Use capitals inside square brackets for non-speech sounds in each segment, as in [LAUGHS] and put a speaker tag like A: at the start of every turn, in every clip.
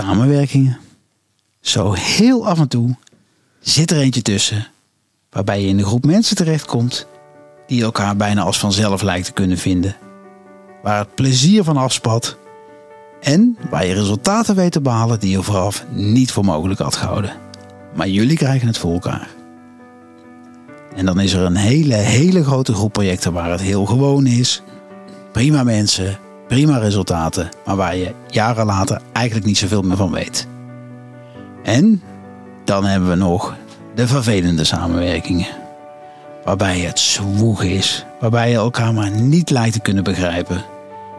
A: samenwerkingen. Zo heel af en toe zit er eentje tussen waarbij je in een groep mensen terechtkomt die elkaar bijna als vanzelf lijkt te kunnen vinden. Waar het plezier van afspat en waar je resultaten weet te behalen die je vooraf niet voor mogelijk had gehouden. Maar jullie krijgen het voor elkaar. En dan is er een hele, hele grote groep projecten waar het heel gewoon is. Prima mensen, prima resultaten, maar waar je jaren later eigenlijk niet zoveel meer van weet. En dan hebben we nog de vervelende samenwerkingen. Waarbij het zwoeg is, waarbij je elkaar maar niet lijkt te kunnen begrijpen.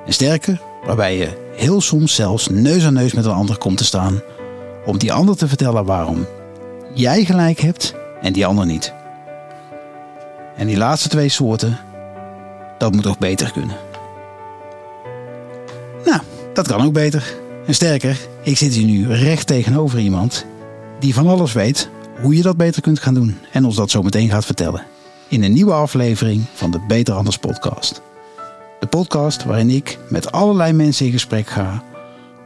A: En sterker, waarbij je heel soms zelfs neus aan neus met een ander komt te staan om die ander te vertellen waarom jij gelijk hebt en die ander niet. En die laatste twee soorten, dat moet toch beter kunnen. Nou, dat kan ook beter. En sterker, ik zit hier nu recht tegenover iemand die van alles weet hoe je dat beter kunt gaan doen en ons dat zo meteen gaat vertellen. In een nieuwe aflevering van de Beter Anders podcast. De podcast waarin ik met allerlei mensen in gesprek ga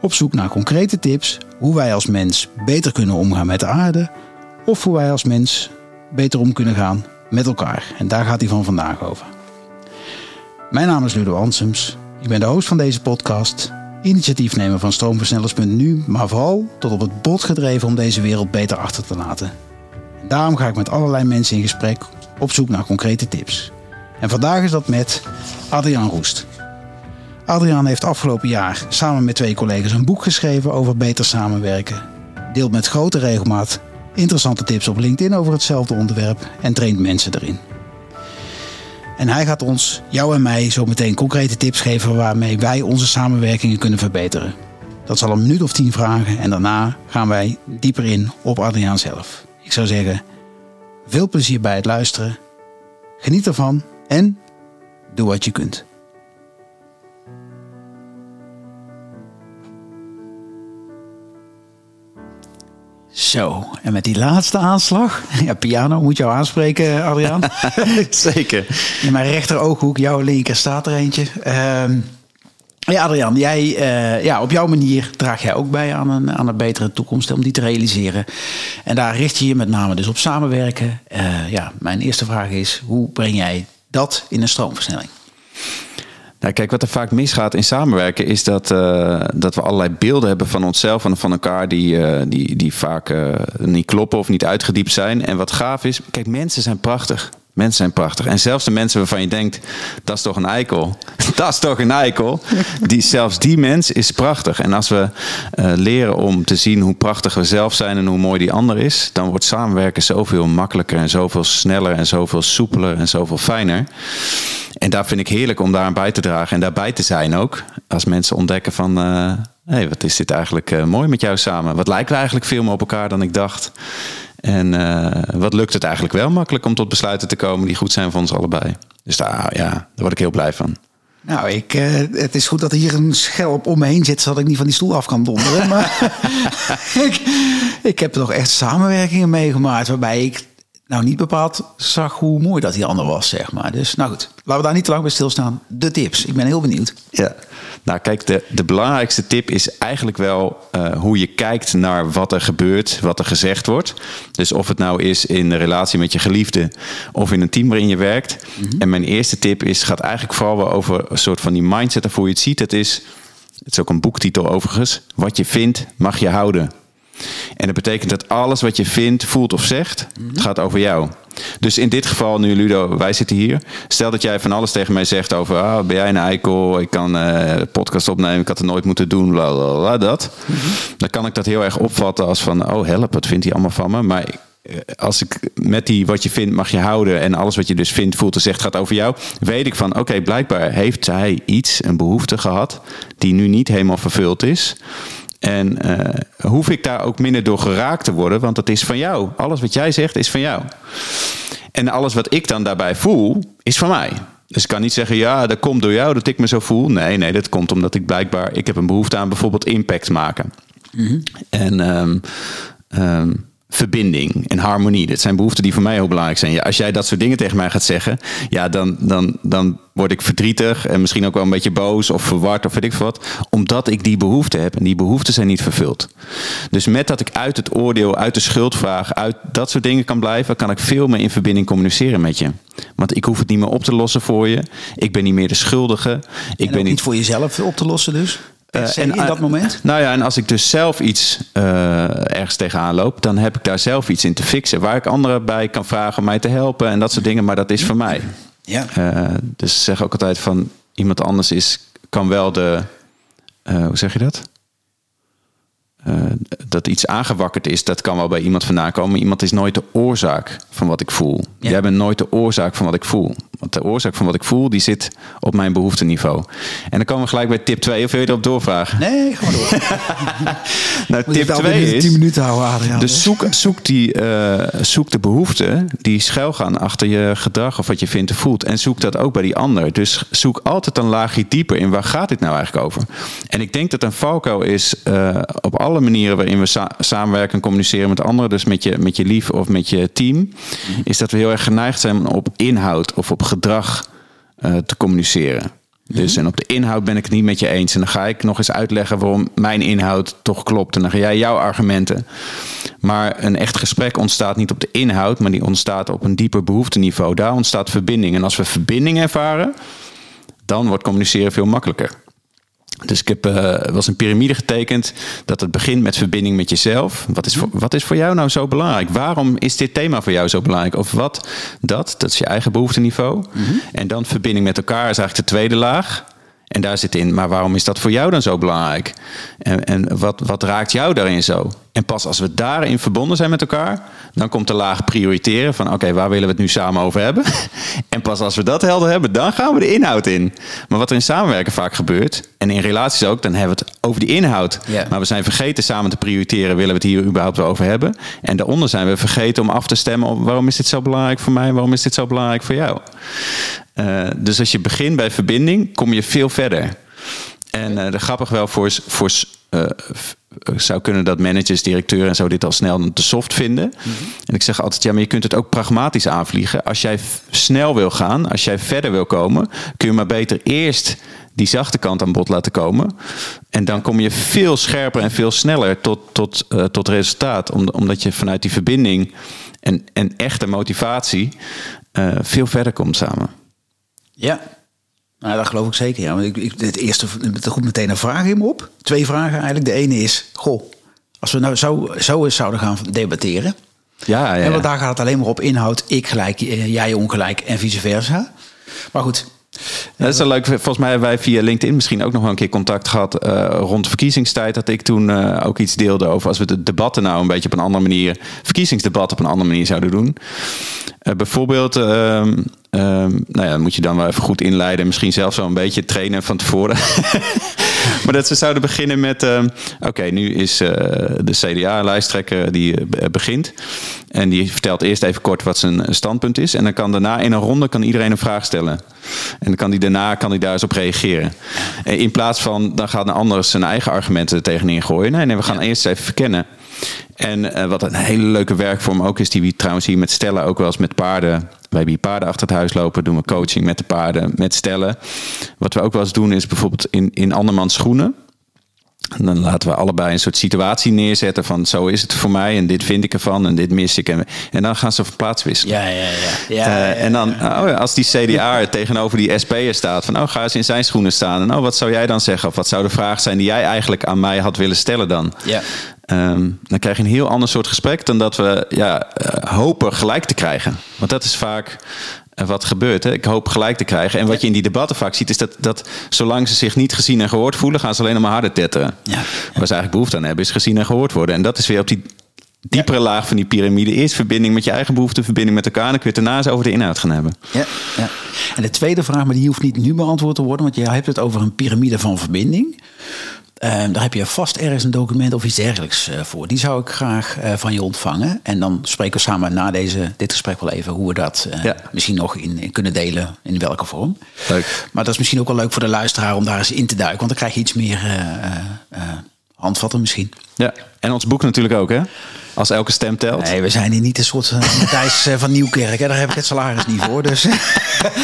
A: op zoek naar concrete tips hoe wij als mens beter kunnen omgaan met de aarde of hoe wij als mens beter om kunnen gaan met elkaar. En daar gaat hij van vandaag over. Mijn naam is Ludo Ansems. Ik ben de host van deze podcast, initiatiefnemer van Stroomversnellers.nu, maar vooral tot op het bot gedreven om deze wereld beter achter te laten. En daarom ga ik met allerlei mensen in gesprek op zoek naar concrete tips. En vandaag is dat met Adriaan Roest. Adriaan heeft afgelopen jaar samen met twee collega's een boek geschreven over beter samenwerken. Deelt met grote regelmaat interessante tips op LinkedIn over hetzelfde onderwerp en traint mensen erin. En hij gaat ons, jou en mij, zo meteen concrete tips geven waarmee wij onze samenwerkingen kunnen verbeteren. Dat zal een minuut of tien vragen en daarna gaan wij dieper in op Adriaan zelf. Ik zou zeggen, veel plezier bij het luisteren. Geniet ervan en doe wat je kunt. Zo, en met die laatste aanslag. [LAUGHS] Ja, piano moet jou aanspreken, Adriaan. [LAUGHS]
B: Zeker.
A: In mijn rechter ooghoek, jouw linker staat er eentje. Ehm, ja, Adriaan, jij, eh, ja, op jouw manier draag jij ook bij aan een, aan een betere toekomst om die te realiseren. En daar richt je je met name dus op samenwerken. Eh, ja, mijn eerste vraag is, hoe breng jij dat in een stroomversnelling?
B: Nou, kijk, wat er vaak misgaat in samenwerken is dat, uh, dat we allerlei beelden hebben van onszelf en van elkaar die, uh, die, die vaak uh, niet kloppen of niet uitgediept zijn. En wat gaaf is, kijk, mensen zijn prachtig. Mensen zijn prachtig. En zelfs de mensen waarvan je denkt, dat is toch een eikel. [LAUGHS] dat is toch een eikel. Die, zelfs die mens is prachtig. En als we uh, leren om te zien hoe prachtig we zelf zijn en hoe mooi die ander is, dan wordt samenwerken zoveel makkelijker en zoveel sneller en zoveel soepeler en zoveel fijner. En daar vind ik heerlijk om daaraan bij te dragen en daarbij te zijn ook. Als mensen ontdekken van, uh, hey, wat is dit eigenlijk uh, mooi met jou samen? Wat lijken we eigenlijk veel meer op elkaar dan ik dacht? En uh, wat lukt het eigenlijk wel makkelijk om tot besluiten te komen die goed zijn voor ons allebei? Dus daar, ja, daar word ik heel blij van.
A: Nou, ik, uh, het is goed dat er hier een schelp om me heen zit, zodat ik niet van die stoel af kan donderen. maar [LAUGHS] [LAUGHS] ik, ik heb toch echt samenwerkingen meegemaakt waarbij ik nou niet bepaald zag hoe mooi dat die ander was, zeg maar. Dus nou goed, laten we daar niet te lang bij stilstaan. De tips, ik ben heel benieuwd.
B: Ja, nou kijk, de, de belangrijkste tip is eigenlijk wel uh, hoe je kijkt naar wat er gebeurt, wat er gezegd wordt. Dus of het nou is in de relatie met je geliefde of in een team waarin je werkt. Mm-hmm. En mijn eerste tip is, gaat eigenlijk vooral wel over een soort van die mindset of hoe je het ziet. Het is, het is ook een boektitel overigens, wat je vindt mag je houden. En dat betekent dat alles wat je vindt, voelt of zegt, het gaat over jou. Dus in dit geval, nu Ludo, wij zitten hier. Stel dat jij van alles tegen mij zegt over, ah, ben jij een eikel? Ik kan uh, podcast opnemen, ik had het nooit moeten doen, bla bla bla, dat. Mm-hmm. Dan kan ik dat heel erg opvatten als van, oh help, wat vindt hij allemaal van me? Maar als ik met die wat je vindt mag je houden en alles wat je dus vindt, voelt en zegt gaat over jou, weet ik van oké, okay, blijkbaar heeft hij iets, een behoefte gehad, die nu niet helemaal vervuld is. En uh, hoef ik daar ook minder door geraakt te worden, want dat is van jou. Alles wat jij zegt is van jou. En alles wat ik dan daarbij voel, is van mij. Dus ik kan niet zeggen, ja, dat komt door jou dat ik me zo voel. Nee, nee, dat komt omdat ik blijkbaar, ik heb een behoefte aan bijvoorbeeld impact maken. Mm-hmm. En um, um, verbinding en harmonie. Dat zijn behoeften die voor mij heel belangrijk zijn. Ja, als jij dat soort dingen tegen mij gaat zeggen, ja, dan, dan, dan word ik verdrietig en misschien ook wel een beetje boos of verward of weet ik veel wat, omdat ik die behoeften heb en die behoeften zijn niet vervuld. Dus met dat ik uit het oordeel, uit de schuldvraag, uit dat soort dingen kan blijven, kan ik veel meer in verbinding communiceren met je. Want ik hoef het niet meer op te lossen voor je. Ik ben niet meer de schuldige. Ik
A: en
B: ben
A: niet voor jezelf op te lossen dus? Uh, en, in dat moment? [LAUGHS]
B: Nou ja, en als ik dus zelf iets uh, ergens tegenaan loop, dan heb ik daar zelf iets in te fixen. Waar ik anderen bij kan vragen om mij te helpen en dat soort dingen, maar dat is voor mij. Ja. Uh, dus zeg ook altijd van iemand anders is, kan wel de. hoe zeg je dat? Uh, dat iets aangewakkerd is, dat kan wel bij iemand vandaan komen. Maar iemand is nooit de oorzaak van wat ik voel. Ja. Jij bent nooit de oorzaak van wat ik voel. Want de oorzaak van wat ik voel, die zit op mijn behoefteniveau. En dan komen we gelijk bij tip 2. Of wil je erop doorvragen?
A: Nee, gewoon door. [LAUGHS]
B: nou, tip 2 is...
A: 10 minuten houden, Adriaan.
B: Dus zoek, zoek, die, uh, zoek de behoeften die schuilgaan achter je gedrag of wat je vindt en voelt. En zoek dat ook bij die ander. Dus zoek altijd een laagje dieper in waar gaat dit nou eigenlijk over. En ik denk dat een valkuil is uh, op alle manieren waarin we sa samenwerken en communiceren met anderen, dus met je, met je lief of met je team, is dat we heel erg geneigd zijn op inhoud of op gedrag uh, te communiceren. Dus en op de inhoud ben ik het niet met je eens. En dan ga ik nog eens uitleggen waarom mijn inhoud toch klopt. En dan ga jij jouw argumenten. Maar een echt gesprek ontstaat niet op de inhoud, maar die ontstaat op een dieper behoefteniveau. Daar ontstaat verbinding. En als we verbinding ervaren, dan wordt communiceren veel makkelijker. Dus ik heb uh, was een piramide getekend dat het begint met verbinding met jezelf. Wat is, voor, wat is voor jou nou zo belangrijk? Waarom is dit thema voor jou zo belangrijk? Of wat dat, dat is je eigen behoefteniveau. Mm -hmm. En dan verbinding met elkaar is eigenlijk de tweede laag. En daar zit in, maar waarom is dat voor jou dan zo belangrijk? En, en wat, wat raakt jou daarin zo? En pas als we daarin verbonden zijn met elkaar, dan komt de laag prioriteren van oké, waar willen we het nu samen over hebben? [LAUGHS] en pas als we dat helder hebben, dan gaan we de inhoud in. Maar wat er in samenwerken vaak gebeurt, en in relaties ook, dan hebben we het over die inhoud. Yeah. Maar we zijn vergeten samen te prioriteren, willen we het hier überhaupt wel over hebben? En daaronder zijn we vergeten om af te stemmen op waarom is dit zo belangrijk voor mij, waarom is dit zo belangrijk voor jou? Uh, dus als je begint bij verbinding, kom je veel verder. En uh, de grappig wel voor, voor uh, zou kunnen dat managers, directeuren en zo dit al snel te soft vinden. Mm -hmm. En ik zeg altijd, ja, maar je kunt het ook pragmatisch aanvliegen. Als jij snel wil gaan, als jij verder wil komen, kun je maar beter eerst die zachte kant aan bod laten komen. En dan kom je veel scherper en veel sneller tot, tot, uh, tot resultaat. Omdat je vanuit die verbinding en, en echte motivatie uh, veel verder komt samen.
A: Ja, nou, dat geloof ik zeker. Ja. Ik, ik, het eerste, er komt meteen een vraag in me op. Twee vragen eigenlijk. De ene is, goh, als we nou zo, zo eens zouden gaan debatteren.
B: Ja, ja.
A: En want daar gaat het alleen maar op inhoud. Ik gelijk, jij ongelijk en vice versa. Maar goed.
B: Ja, dat is wel leuk. Volgens mij hebben wij via LinkedIn misschien ook nog wel een keer contact gehad uh, rond verkiezingstijd. Dat ik toen uh, ook iets deelde over als we de debatten nou een beetje op een andere manier, verkiezingsdebat op een andere manier zouden doen. Uh, bijvoorbeeld, um, Um, nou ja, moet je dan wel even goed inleiden. Misschien zelfs wel een beetje trainen van tevoren. [LAUGHS] maar dat ze zouden beginnen met... Uh, Oké, nu is uh, de CDA-lijsttrekker die uh, begint. En die vertelt eerst even kort wat zijn standpunt is. En dan kan daarna in een ronde kan iedereen een vraag stellen. En dan kan hij daarna kan hij daar eens op reageren. in plaats van, dan gaat een ander zijn eigen argumenten er tegenin gooien. Nee, nee, we gaan ja. eerst even verkennen. En uh, wat een hele leuke werkvorm ook is, die we trouwens hier met stellen ook wel eens met paarden. Wij hebben hier paarden achter het huis lopen, doen we coaching met de paarden, met stellen. Wat we ook wel eens doen is bijvoorbeeld in, in andermans schoenen. En dan laten we allebei een soort situatie neerzetten van zo is het voor mij en dit vind ik ervan en dit mis ik. En, en dan gaan ze van plaats wisselen.
A: Ja, ja, ja. ja,
B: uh, ja en dan oh, als die CDA tegenover die SP'er staat van oh ga eens in zijn schoenen staan. En oh wat zou jij dan zeggen? Of wat zou de vraag zijn die jij eigenlijk aan mij had willen stellen dan?
A: Ja.
B: Um, dan krijg je een heel ander soort gesprek dan dat we ja, uh, hopen gelijk te krijgen. Want dat is vaak wat gebeurt. Hè? Ik hoop gelijk te krijgen. En wat je in die debatten vaak ziet, is dat, dat zolang ze zich niet gezien en gehoord voelen, gaan ze alleen maar harder tetteren.
A: Ja, ja.
B: Waar ze eigenlijk behoefte aan hebben, is gezien en gehoord worden. En dat is weer op die diepere ja. laag van die piramide. Eerst verbinding met je eigen behoeften, verbinding met elkaar. En dan kun je het daarna eens over de inhoud gaan hebben.
A: Ja, ja. En de tweede vraag, maar die hoeft niet nu beantwoord te worden, want je hebt het over een piramide van verbinding. Uh, daar heb je vast ergens een document of iets dergelijks uh, voor. Die zou ik graag uh, van je ontvangen. En dan spreken we samen na deze, dit gesprek wel even hoe we dat ja. misschien nog in, in, kunnen delen. In welke vorm.
B: Leuk.
A: Maar dat is misschien ook wel leuk voor de luisteraar om daar eens in te duiken. Want dan krijg je iets meer handvatten misschien.
B: Ja, en ons boek natuurlijk ook, hè? Als elke stem telt.
A: Nee, we zijn hier niet een soort Matthijs van Nieuwkerk. Hè? Daar heb ik het salaris niet voor. Dus.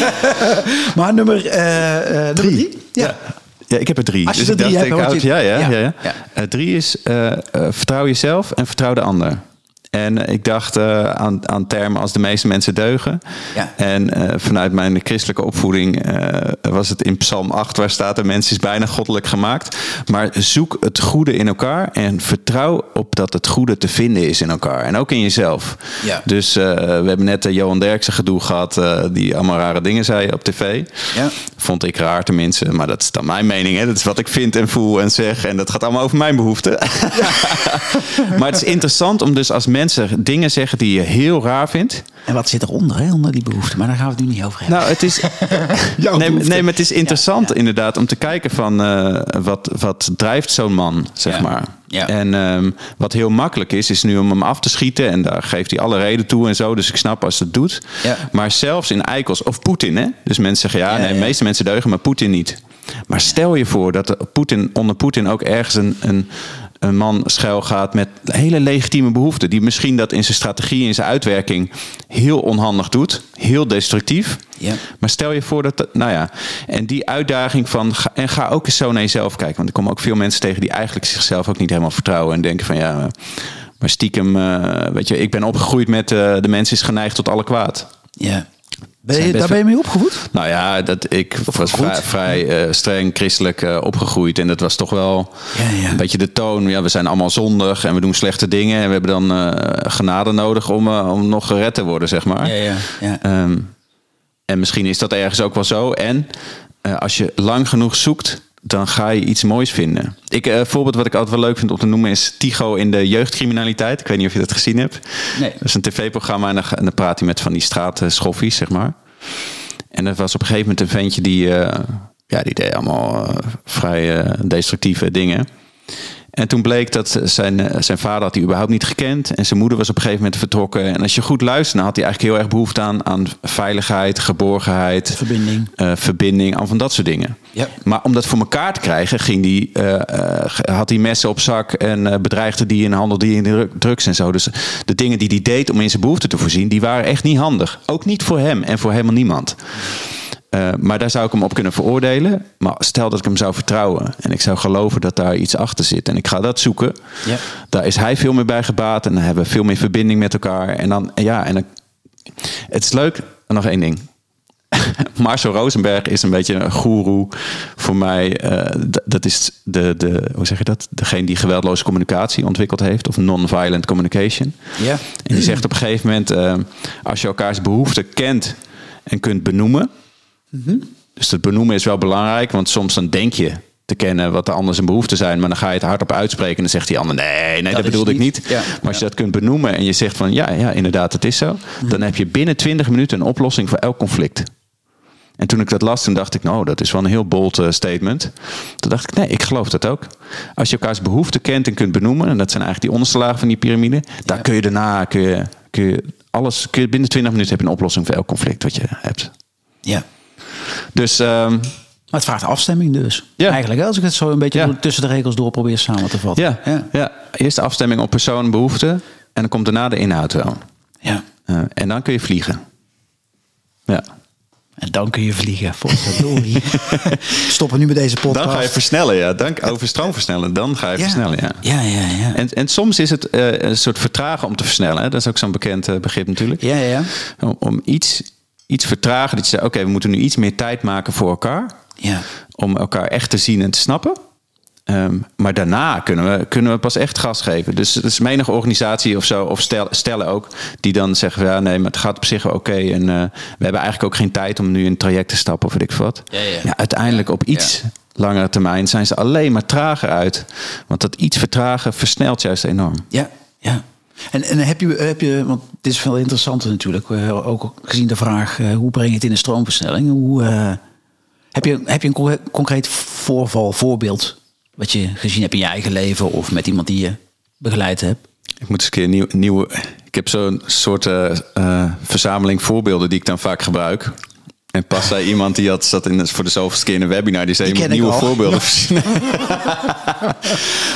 A: [LAUGHS] maar nummer, nummer drie?
B: Ja. ja. Ik heb er drie.
A: Als je
B: dus
A: er drie
B: ik dacht,
A: hebt,
B: ja,
A: je-
B: ja,
A: ja.
B: ja, ja.
A: Ja.
B: Eh, drie is eh, eh, vertrouw jezelf en vertrouw de ander. En ik dacht eh, aan, aan termen als de meeste mensen deugen.
A: Ja.
B: En eh, vanuit mijn christelijke opvoeding eh, was het in Psalm 8 waar staat: de mens is bijna goddelijk gemaakt. Maar zoek het goede in elkaar en vertrouw op dat het goede te vinden is in elkaar. En ook in jezelf.
A: Ja.
B: Dus we hebben net de Johan Derksen gedoe gehad, eh, die allemaal rare dingen zei op tv.
A: Ja.
B: Vond ik raar tenminste, maar dat is dan mijn mening. Hè? Dat is wat ik vind en voel en zeg. En dat gaat allemaal over mijn behoeften. [LAUGHS] maar het is interessant om dus als mensen dingen zeggen die je heel raar vindt.
A: En wat zit eronder, hè, onder die behoefte? Maar daar gaan we het nu niet over hebben.
B: Nou, het is. [LAUGHS] Nee, nee, maar het is interessant inderdaad om te kijken van eh, wat, wat drijft zo'n man, zeg
A: Ja.
B: maar.
A: Ja.
B: En ehm, wat heel makkelijk is, is nu om hem af te schieten. En daar geeft hij alle reden toe en zo. Dus ik snap als het doet.
A: Ja.
B: Maar zelfs in eikels, of Poetin, hè? Dus mensen zeggen ja,
A: Ja,
B: nee, de
A: ja.
B: meeste mensen deugen, maar Poetin niet. Maar stel je voor dat Poetin, onder Poetin ook ergens een, een, een man schuil gaat met hele legitieme behoeften. Die misschien dat in zijn strategie, in zijn uitwerking heel onhandig doet. Heel destructief.
A: Ja.
B: Maar stel je voor dat, nou ja, en die uitdaging van, ga- en ga ook eens zo naar jezelf kijken. Want er komen ook veel mensen tegen die eigenlijk zichzelf ook niet helemaal vertrouwen. En denken van ja, maar stiekem, eh, weet je, ik ben opgegroeid met eh, de mens is geneigd tot alle kwaad.
A: Ja. Ben je, daar ben je mee opgevoed?
B: Nou ja, dat, ik was vrij, eh, streng christelijk eh, opgegroeid. En dat was toch wel
A: Ja, ja.
B: een beetje de toon. Ja, we zijn allemaal zondig en we doen slechte dingen. En we hebben dan eh, genade nodig om, om nog gered te worden, zeg maar.
A: ja. ja.
B: Ehm, en misschien is dat ergens ook wel zo. En als je lang genoeg zoekt, dan ga je iets moois vinden. Ik, eh, een voorbeeld wat ik altijd wel leuk vind om te noemen is Tycho in de jeugdcriminaliteit. Ik weet niet of je dat gezien hebt.
A: Nee.
B: Dat is een tv-programma en dan, ga- en dan praat hij met van die straatschoffies, zeg maar. En er was op een gegeven moment een ventje die, eh, ja, die deed allemaal eh, vrij eh, destructieve dingen. En toen bleek dat zijn, eh, zijn vader had hij überhaupt niet gekend. En zijn moeder was op een gegeven moment vertrokken. En als je goed luistert, dan had hij eigenlijk heel erg behoefte aan, aan veiligheid, geborgenheid.
A: Verbinding.
B: eh, verbinding, al van dat soort dingen.
A: Ja.
B: Maar om dat voor elkaar te krijgen, ging die, eh, had hij messen op zak en bedreigde die en handelde die in dru- drugs en zo. Dus de dingen die hij deed om in zijn behoeften te voorzien, die waren echt niet handig. Ook niet voor hem en voor helemaal niemand. Eh, maar daar zou ik hem op kunnen veroordelen. Maar stel dat ik hem zou vertrouwen en ik zou geloven dat daar iets achter zit en ik ga dat zoeken,
A: Ja.
B: daar is hij veel meer bij gebaat en dan hebben we veel meer verbinding met elkaar. En dan, ja, en dan, het is leuk. En nog één ding. [LAUGHS] Marcel Rosenberg is een beetje een goeroe voor mij. Eh, dat is de, de, hoe zeg je dat? Degene die geweldloze communicatie ontwikkeld heeft, of non-violent communication.
A: Ja.
B: En die zegt op een gegeven moment: eh, als je elkaars behoeften kent en kunt benoemen. Dus het benoemen is wel belangrijk, want soms dan denk je te kennen wat de ander zijn behoeften zijn, maar dan ga je het hardop uitspreken en dan zegt die ander: nee, nee, dat, bedoelde ik
A: niet. Ja.
B: Maar als je dat kunt benoemen en je zegt van ja, ja, inderdaad, het is zo, dan heb je binnen 20 minuten een oplossing voor elk conflict. En toen ik dat las, toen dacht ik, nou, dat is wel een heel bold eh, statement. Toen dacht ik, nee, ik geloof dat ook. Als je elkaars behoeften kent en kunt benoemen, en dat zijn eigenlijk die onderste lagen van die piramide, daar kun je daarna, kun je, kun je alles, kun je binnen 20 minuten heb je een oplossing voor elk conflict wat je hebt.
A: ja.
B: Dus
A: Maar het vraagt afstemming dus.
B: Ja.
A: Eigenlijk, als ik het zo een beetje
B: Ja.
A: tussen de regels door probeer samen te vatten.
B: ja,
A: Ja.
B: ja. eerst de afstemming op persoon en behoefte, en dan komt daarna de inhoud wel.
A: ja.
B: Eh, en dan kun je vliegen. Ja.
A: En dan kun je vliegen. [LAUGHS] Stoppen nu met deze podcast.
B: Dan ga je versnellen, ja. Dan, over stroom versnellen, dan ga je versnellen, ja.
A: Ja, ja, ja.
B: En, en soms is het eh, een soort vertragen om te versnellen. Hè? Dat is ook zo'n bekend eh, begrip natuurlijk.
A: Ja, ja, ja.
B: Om, om iets, iets vertragen, dat je zegt, oké, we moeten nu iets meer tijd maken voor elkaar.
A: Ja.
B: Om elkaar echt te zien en te snappen. Ehm, maar daarna kunnen we, kunnen we pas echt gas geven. Dus het is menige organisatie of zo, of stel, stellen ook, die dan zeggen: ja, nee, maar het gaat op zich wel oké. en eh, we hebben eigenlijk ook geen tijd om nu in een traject te stappen, of weet ik wat.
A: Ja, ja.
B: uiteindelijk op iets langere termijn zijn ze alleen maar trager uit. Want dat iets vertragen versnelt juist enorm.
A: Ja, ja. En, en heb, je, heb je, want dit is veel interessanter natuurlijk, eh, ook gezien de vraag eh, hoe breng je het in de stroomversnelling? Hoe, eh, heb, je, heb je een conc- concreet voorval, voorbeeld wat je gezien hebt in je eigen leven of met iemand die je begeleid hebt?
B: Ik moet eens een keer nieuw, nieuwe. Ik heb zo'n soort verzameling voorbeelden die ik dan vaak gebruik. En pas zei iemand die had, zat in, voor de zoveelste keer in een webinar, die zei
A: Die
B: je
A: ken
B: moet
A: ik
B: nieuwe
A: al.
B: voorbeelden verzinnen. [LAUGHS]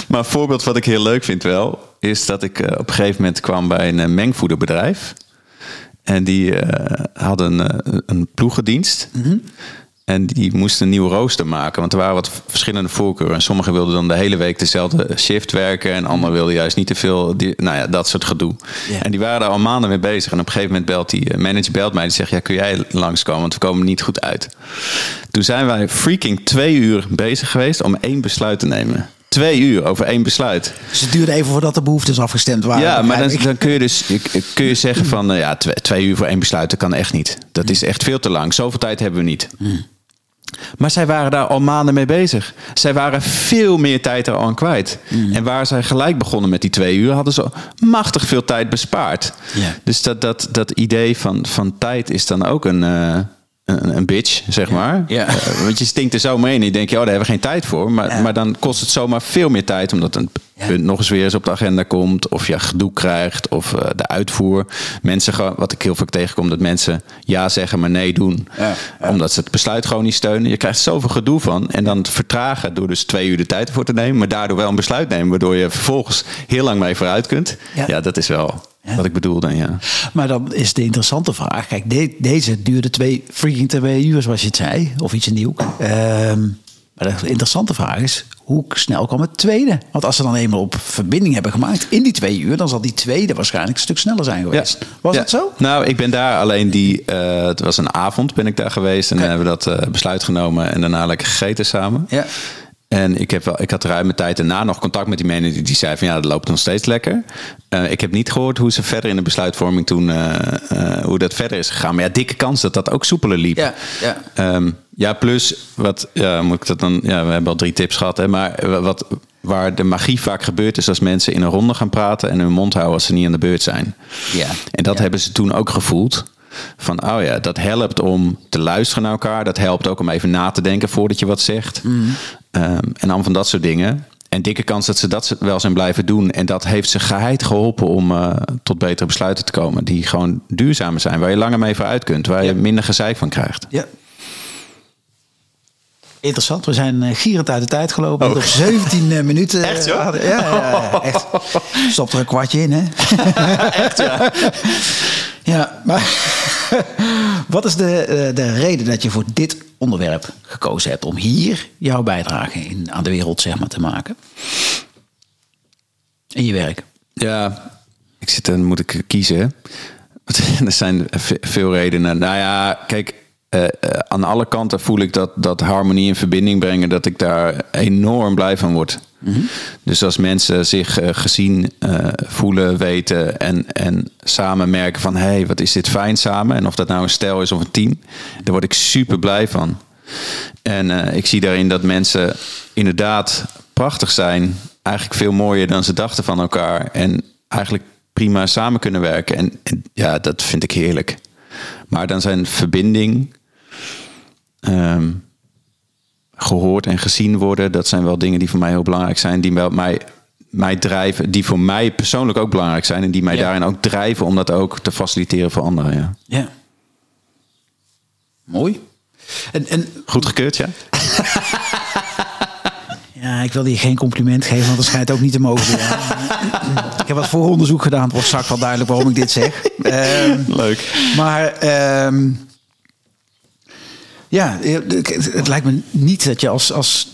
B: maar een voorbeeld wat ik heel leuk vind wel, is dat ik eh, op een gegeven moment kwam bij een eh, mengvoederbedrijf. En die eh, hadden een ploegendienst.
A: Mhm.
B: En die moesten een nieuwe rooster maken. Want er waren wat verschillende voorkeuren. En sommigen wilden dan de hele week dezelfde shift werken. En anderen wilden juist niet te veel. Die, nou ja, dat soort gedoe. En die waren daar al maanden mee bezig. En op een gegeven moment belt die eh, manager belt mij. Die zegt, ja, kun jij langskomen? Want we komen niet goed uit. Toen zijn wij freaking twee uur bezig geweest om één besluit te nemen. Twee uur over één besluit.
A: Dus het duurde even voordat de behoeftes afgestemd waren.
B: Ja, maar dan, kun je dus kun je zeggen van... eh, ja, twee, twee uur voor één besluit, dat kan echt niet. Dat is echt veel te lang. Zoveel tijd hebben we niet. Maar zij waren daar al maanden mee bezig. Zij waren veel meer tijd er al aan kwijt. En waar zij gelijk begonnen met die twee uur... hadden ze machtig veel tijd bespaard. Dus dat, dat, dat idee van, van tijd is dan ook een... eh, een, een bitch, zeg maar.
A: Ja.
B: Eh, want je stinkt er zomaar in en je denkt, ja, daar hebben we geen tijd voor. Maar,
A: Ja.
B: maar dan kost het zomaar veel meer tijd, omdat een
A: Ja.
B: punt nog eens weer eens op de agenda komt. Of je gedoe krijgt, of eh, de uitvoer. Mensen, wat ik heel vaak tegenkom, dat mensen ja zeggen, maar nee doen. Omdat ze het besluit gewoon niet steunen. Je krijgt zoveel gedoe van. En dan vertragen door dus twee uur de tijd ervoor te nemen. Maar daardoor wel een besluit nemen, waardoor je vervolgens heel lang mee vooruit kunt.
A: Ja,
B: dat is wel Wat ik bedoel dan, ja.
A: Maar dan is de interessante vraag. Kijk, de- deze duurde twee freaking twee uur, zoals je het zei. Of iets nieuws. Ehm, maar de interessante vraag is, hoe snel kwam het tweede? Want als ze dan eenmaal op verbinding hebben gemaakt in die twee uur... dan zal die tweede waarschijnlijk een stuk sneller zijn geweest. Was
B: Ja.
A: het zo?
B: Nou, ik ben daar alleen die. eh, het was een avond ben ik daar geweest. En hebben we dat eh, besluit genomen. En daarna lekker gegeten samen.
A: Ja.
B: En ik, heb wel, ik had ruime tijd daarna nog contact met die manager. Die zei van ja, dat loopt nog steeds lekker. Eh, ik heb niet gehoord hoe ze verder in de besluitvorming toen. eh, eh, hoe dat verder is gegaan. Maar ja, dikke kans dat dat ook soepeler liep.
A: Ja, ja.
B: Ehm, ja, plus, wat, ja, moet ik dat dan, ja, we hebben al drie tips gehad, hè, maar wat, waar de magie vaak gebeurt, is als mensen in een ronde gaan praten en hun mond houden als ze niet aan de beurt zijn.
A: Ja.
B: En dat
A: Ja.
B: hebben ze toen ook gevoeld. Van, oh ja, dat helpt om te luisteren naar elkaar. Dat helpt ook om even na te denken voordat je wat zegt. Ehm, en dan van dat soort dingen. En dikke kans dat ze dat wel zijn blijven doen. En dat heeft ze geheid geholpen om eh, tot betere besluiten te komen. Die gewoon duurzamer zijn. Waar je langer mee vooruit kunt. Waar je minder gezeik van krijgt.
A: Ja. Interessant, we zijn eh, gierend uit de tijd gelopen.
B: Oh.
A: Op 17 eh, minuten.
B: Echt, joh?
A: Ja, ja, ja, echt. [LAUGHS] Stop er een kwartje in, hè? [LAUGHS]
B: Echt, ja.
A: Ja, maar [LAUGHS] wat is de, de reden dat je voor dit onderwerp gekozen hebt om hier jouw bijdrage in, aan de wereld zeg maar, te maken? In je werk.
B: Ja, ik zit dan moet ik kiezen. [LAUGHS] er zijn ve- veel redenen. Nou ja, kijk, eh, eh, aan alle kanten voel ik dat, dat harmonie in verbinding brengen, dat ik daar enorm blij van word. Dus als mensen zich eh, gezien eh, voelen, weten en, en samen merken van hé, hey, wat is dit fijn samen? En of dat nou een stel is of een team, daar word ik super blij van. En eh, ik zie daarin dat mensen inderdaad prachtig zijn. Eigenlijk veel mooier dan ze dachten van elkaar. En eigenlijk prima samen kunnen werken. En, en ja, dat vind ik heerlijk. Maar dan zijn verbinding, ehm, gehoord en gezien worden, dat zijn wel dingen die voor mij heel belangrijk zijn. Die mij, mij drijven, die voor mij persoonlijk ook belangrijk zijn. En die mij
A: Ja.
B: daarin ook drijven om dat ook te faciliteren voor anderen. Ja.
A: Ja. Mooi. En, en
B: Goed gekeurd, ja? [LAUGHS]
A: ja, ik wil je geen compliment geven, want dat schijnt ook niet te mogen. ja. ik heb wat vooronderzoek gedaan. Het wordt straks wel duidelijk waarom ik dit zeg. [LAUGHS] Ehm,
B: Leuk.
A: Maar ehm, ja, het, lijkt me niet dat je als, als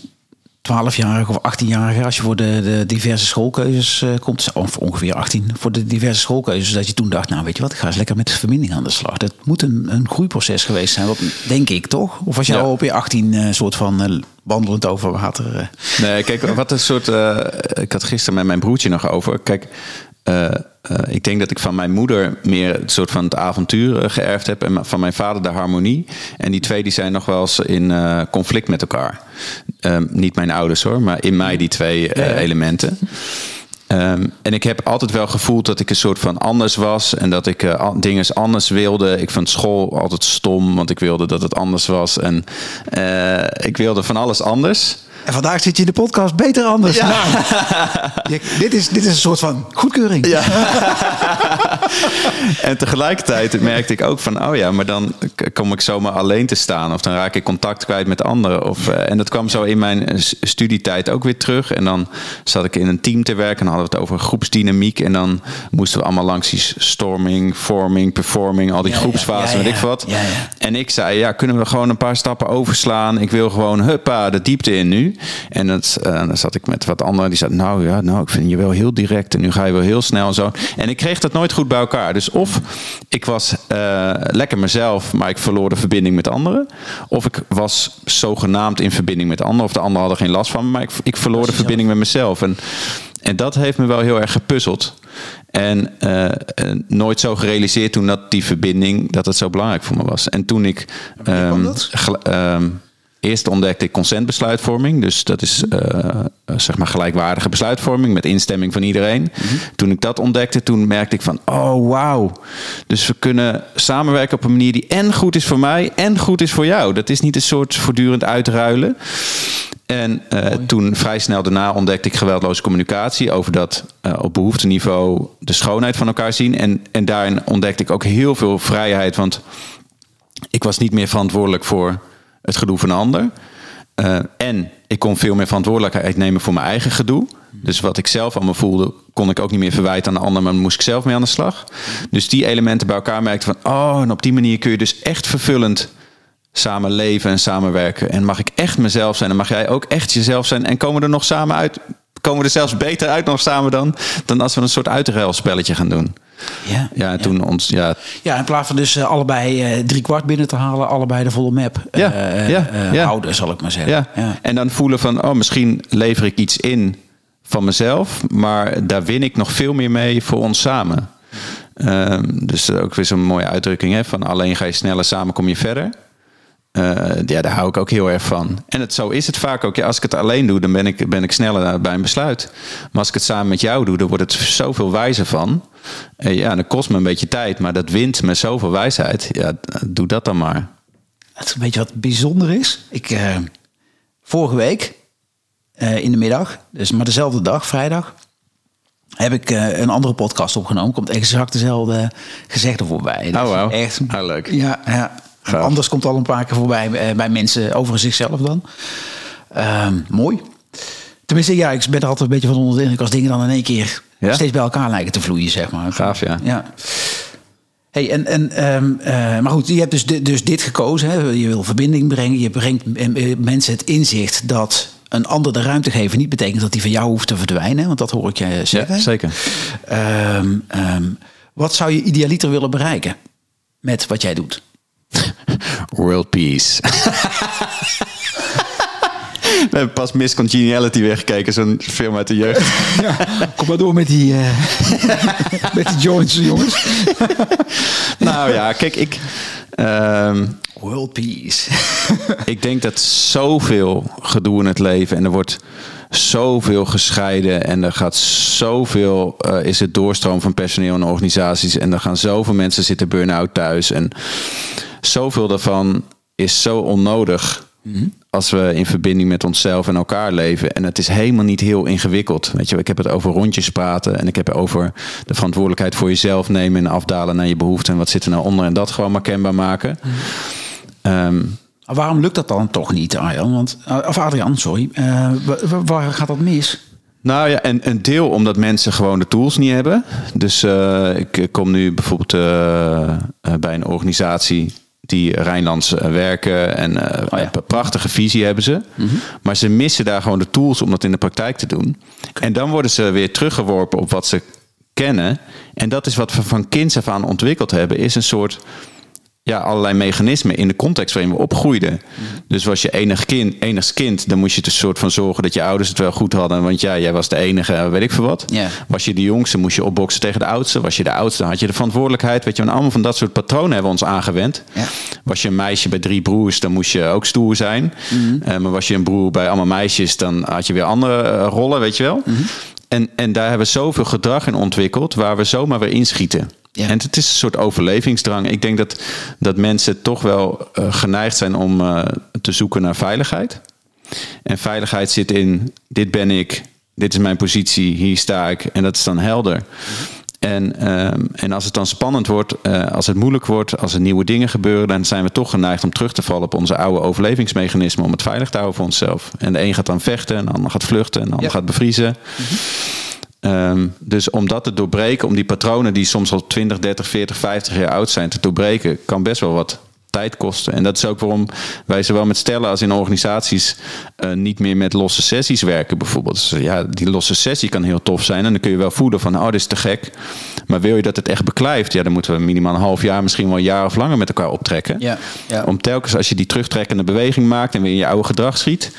A: 12-jarige of 18-jarige, als je voor de, de diverse schoolkeuzes eh, komt, of ongeveer 18, voor de diverse schoolkeuzes, dat je toen dacht, nou weet je wat, ik ga eens lekker met verbinding aan de slag. Dat moet een, een groeiproces geweest zijn, wat, denk ik toch? Of was je
B: Ja.
A: al op je 18 eh, soort van eh, wandelend over water?
B: Nee, kijk, wat een soort. ik had gisteren met mijn broertje nog over. Kijk, eh, ik denk dat ik van mijn moeder meer het soort van het avontuur eh, geërfd heb. En van mijn vader de harmonie. En die twee die zijn nog wel eens in eh, conflict met elkaar. Ehm, niet mijn ouders hoor, maar in mij die twee
A: Ja, ja.
B: elementen. Ehm, en ik heb altijd wel gevoeld dat ik een soort van anders was. En dat ik dingen anders wilde. Ik vond school altijd stom, want ik wilde dat het anders was. En ik wilde van alles anders.
A: En vandaag zit je in de podcast beter anders.
B: Ja.
A: Nou, [LAUGHS] je- dit, is, dit is een soort van goedkeuring.
B: Ja. [LAUGHS] en tegelijkertijd merkte ik ook van, oh ja, maar dan kom ik zomaar alleen te staan. Of dan raak ik contact kwijt met anderen. Of, eh, en dat kwam zo in mijn eh, studietijd ook weer terug. En dan zat ik in een team te werken. En dan hadden we het over groepsdynamiek. En dan moesten we allemaal langs die storming, forming, performing. Al die
A: Ja,
B: groepsfasen, weet ik wat. En ik zei, ja, kunnen we gewoon een paar stappen overslaan? Ik wil gewoon, huppa, de diepte in nu. En dat, eh, dan zat ik met wat anderen die zeiden, nou ja, nou, ik vind je wel heel direct. En nu ga je wel heel snel en zo. En ik kreeg dat nooit goed bij elkaar. Dus of ik was eh, lekker mezelf, maar ik verloor de verbinding met anderen. Of ik was zogenaamd in verbinding met anderen. Of de anderen hadden geen last van me, maar ik, ik verloor de verbinding met mezelf. En, en dat heeft me wel heel erg gepuzzeld. En eh, nooit zo gerealiseerd toen dat die verbinding, dat het zo belangrijk voor me was. En toen ik ehm,
A: dat?
B: ehm, eerst ontdekte ik consentbesluitvorming. Dus dat is eh, eh, zeg maar gelijkwaardige besluitvorming met instemming van iedereen. Toen ik dat ontdekte, toen merkte ik van, oh wauw. Dus we kunnen samenwerken op een manier die en goed is voor mij en goed is voor jou. Dat is niet een soort voortdurend uitruilen. En eh, toen vrij snel daarna ontdekte ik geweldloze communicatie. Over dat eh, op behoefteniveau de schoonheid van elkaar zien. En, en daarin ontdekte ik ook heel veel vrijheid. Want ik was niet meer verantwoordelijk voor het gedoe van een ander. Eh, en ik kon veel meer verantwoordelijkheid nemen voor mijn eigen gedoe. Dus wat ik zelf allemaal voelde, kon ik ook niet meer verwijten aan de ander, maar moest ik zelf mee aan de slag. Dus die elementen bij elkaar merkte van, oh, en op die manier kun je dus echt vervullend samen leven en samenwerken. En mag ik echt mezelf zijn en mag jij ook echt jezelf zijn. En komen we er nog samen uit, komen we er zelfs beter uit nog samen dan, dan als we een soort uitruilspelletje gaan doen.
A: Ja.
B: Ja, en toen ons, ja,
A: Ja, in plaats van dus eh, allebei eh, drie kwart binnen te halen, allebei de volle map
B: Ja,
A: eh,
B: ja, ja.
A: houden, zal ik maar zeggen.
B: Ja. En dan voelen van, oh, misschien lever ik iets in van mezelf, maar daar win ik nog veel meer mee voor ons samen. Ehm, dus ook weer zo'n mooie uitdrukking, hè, van alleen ga je sneller, samen kom je verder. Ja, daar hou ik ook heel erg van. En het, zo is het vaak ook. Ja, als ik het alleen doe, dan ben ik, ben ik sneller bij een besluit. Maar als ik het samen met jou doe, dan wordt het zoveel wijzer van. Eh, ja, dat kost me een beetje tijd, maar dat wint me zoveel wijsheid. Ja, doe dat dan maar.
A: Het is een beetje wat bijzonder is. Ik, eh, vorige week, eh, in de middag, dus maar dezelfde dag, vrijdag, heb ik een andere podcast opgenomen. Komt exact dezelfde gezegde voorbij. Dat
B: Oh, wauw.
A: Echt,
B: Ah, leuk.
A: Ja, ja.
B: Gaaf.
A: Anders komt al een paar keer voorbij bij mensen over zichzelf dan. Ehm, mooi. Tenminste, ja, ik ben er altijd een beetje van onder de indruk als dingen dan in één keer
B: Ja?
A: steeds bij elkaar lijken te vloeien, zeg maar.
B: Gaaf, ja.
A: Ja. Hey, en, en, ehm, eh, maar goed, je hebt dus, di- dus dit gekozen. Hè? Je wil verbinding brengen. Je brengt eh, mensen het inzicht dat een ander de ruimte geven niet betekent dat die van jou hoeft te verdwijnen. Want dat hoor ik je zeggen.
B: Ja, zeker.
A: Ehm, ehm, wat zou je idealiter willen bereiken met wat jij doet? [LAUGHS]
B: World peace. [LAUGHS] We hebben pas Miss Congeniality weggekeken, zo'n film uit de jeugd. [LAUGHS]
A: Ja, kom maar door met die, eh, [LAUGHS] met die joints, jongens. [LAUGHS]
B: nou ja, kijk, ik, ehm,
A: World peace.
B: ik denk dat zoveel gedoe in het leven en er wordt zoveel gescheiden en er gaat zoveel, eh, is het doorstroom van personeel en organisaties en er gaan zoveel mensen zitten burn-out thuis en zoveel daarvan is zo onnodig als we in verbinding met onszelf en elkaar leven. En het is helemaal niet heel ingewikkeld. Weet je, ik heb het over rondjes praten en ik heb het over de verantwoordelijkheid voor jezelf nemen en afdalen naar je behoeften en wat zit er nou onder en dat gewoon maar kenbaar maken.
A: Maar Waarom lukt dat dan toch niet, Arjan? Want, eh, of Adrian, sorry. Eh, wa- wa- waar gaat dat mis?
B: Nou ja, en een deel omdat mensen gewoon de tools niet hebben. Dus eh, ik kom nu bijvoorbeeld bij een organisatie die Rijnlands eh, werken en eh,
A: Oh ja. Mhm.
B: een prachtige visie hebben ze. Maar ze missen daar gewoon de tools om dat in de praktijk te doen. En dan worden ze weer teruggeworpen op wat ze kennen. En dat is wat we van kinds af aan ontwikkeld hebben, is een soort ja, allerlei mechanismen in de context waarin we opgroeiden. Dus was je enig kind, enigst kind, dan moest je er soort van zorgen dat je ouders het wel goed hadden. Want ja, jij was de enige, weet ik veel wat. Was je de jongste, moest je opboksen tegen de oudste. Was je de oudste, dan had je de verantwoordelijkheid. Weet je, en allemaal van dat soort patronen hebben we ons aangewend.
A: Ja.
B: Was je een meisje bij drie broers, dan moest je ook stoer zijn. Eh, maar was je een broer bij allemaal meisjes, dan had je weer andere eh, rollen, weet je wel. En, en daar hebben we zoveel gedrag in ontwikkeld waar we zomaar weer inschieten.
A: Ja.
B: En het is een soort overlevingsdrang. Ik denk dat, dat mensen toch wel eh, geneigd zijn om eh, te zoeken naar veiligheid. En veiligheid zit in, dit ben ik, dit is mijn positie, hier sta ik. En dat is dan helder. En, ehm, en als het dan spannend wordt, eh, als het moeilijk wordt, als er nieuwe dingen gebeuren, dan zijn we toch geneigd om terug te vallen op onze oude overlevingsmechanismen om het veilig te houden voor onszelf. En de een gaat dan vechten, en de ander gaat vluchten, en de ander
A: Ja.
B: gaat bevriezen. Ehm, dus om dat te doorbreken, om die patronen die soms al 20, 30, 40, 50 jaar oud zijn te doorbreken, kan best wel wat tijd kosten. En dat is ook waarom wij zowel met stellen als in organisaties eh, niet meer met losse sessies werken bijvoorbeeld. Dus, ja, die losse sessie kan heel tof zijn en dan kun je wel voelen van, oh, dit is te gek. Maar wil je dat het echt beklijft, ja, dan moeten we minimaal een half jaar, misschien wel een jaar of langer met elkaar optrekken.
A: Ja, ja.
B: Om telkens als je die terugtrekkende beweging maakt en weer in je oude gedrag schiet,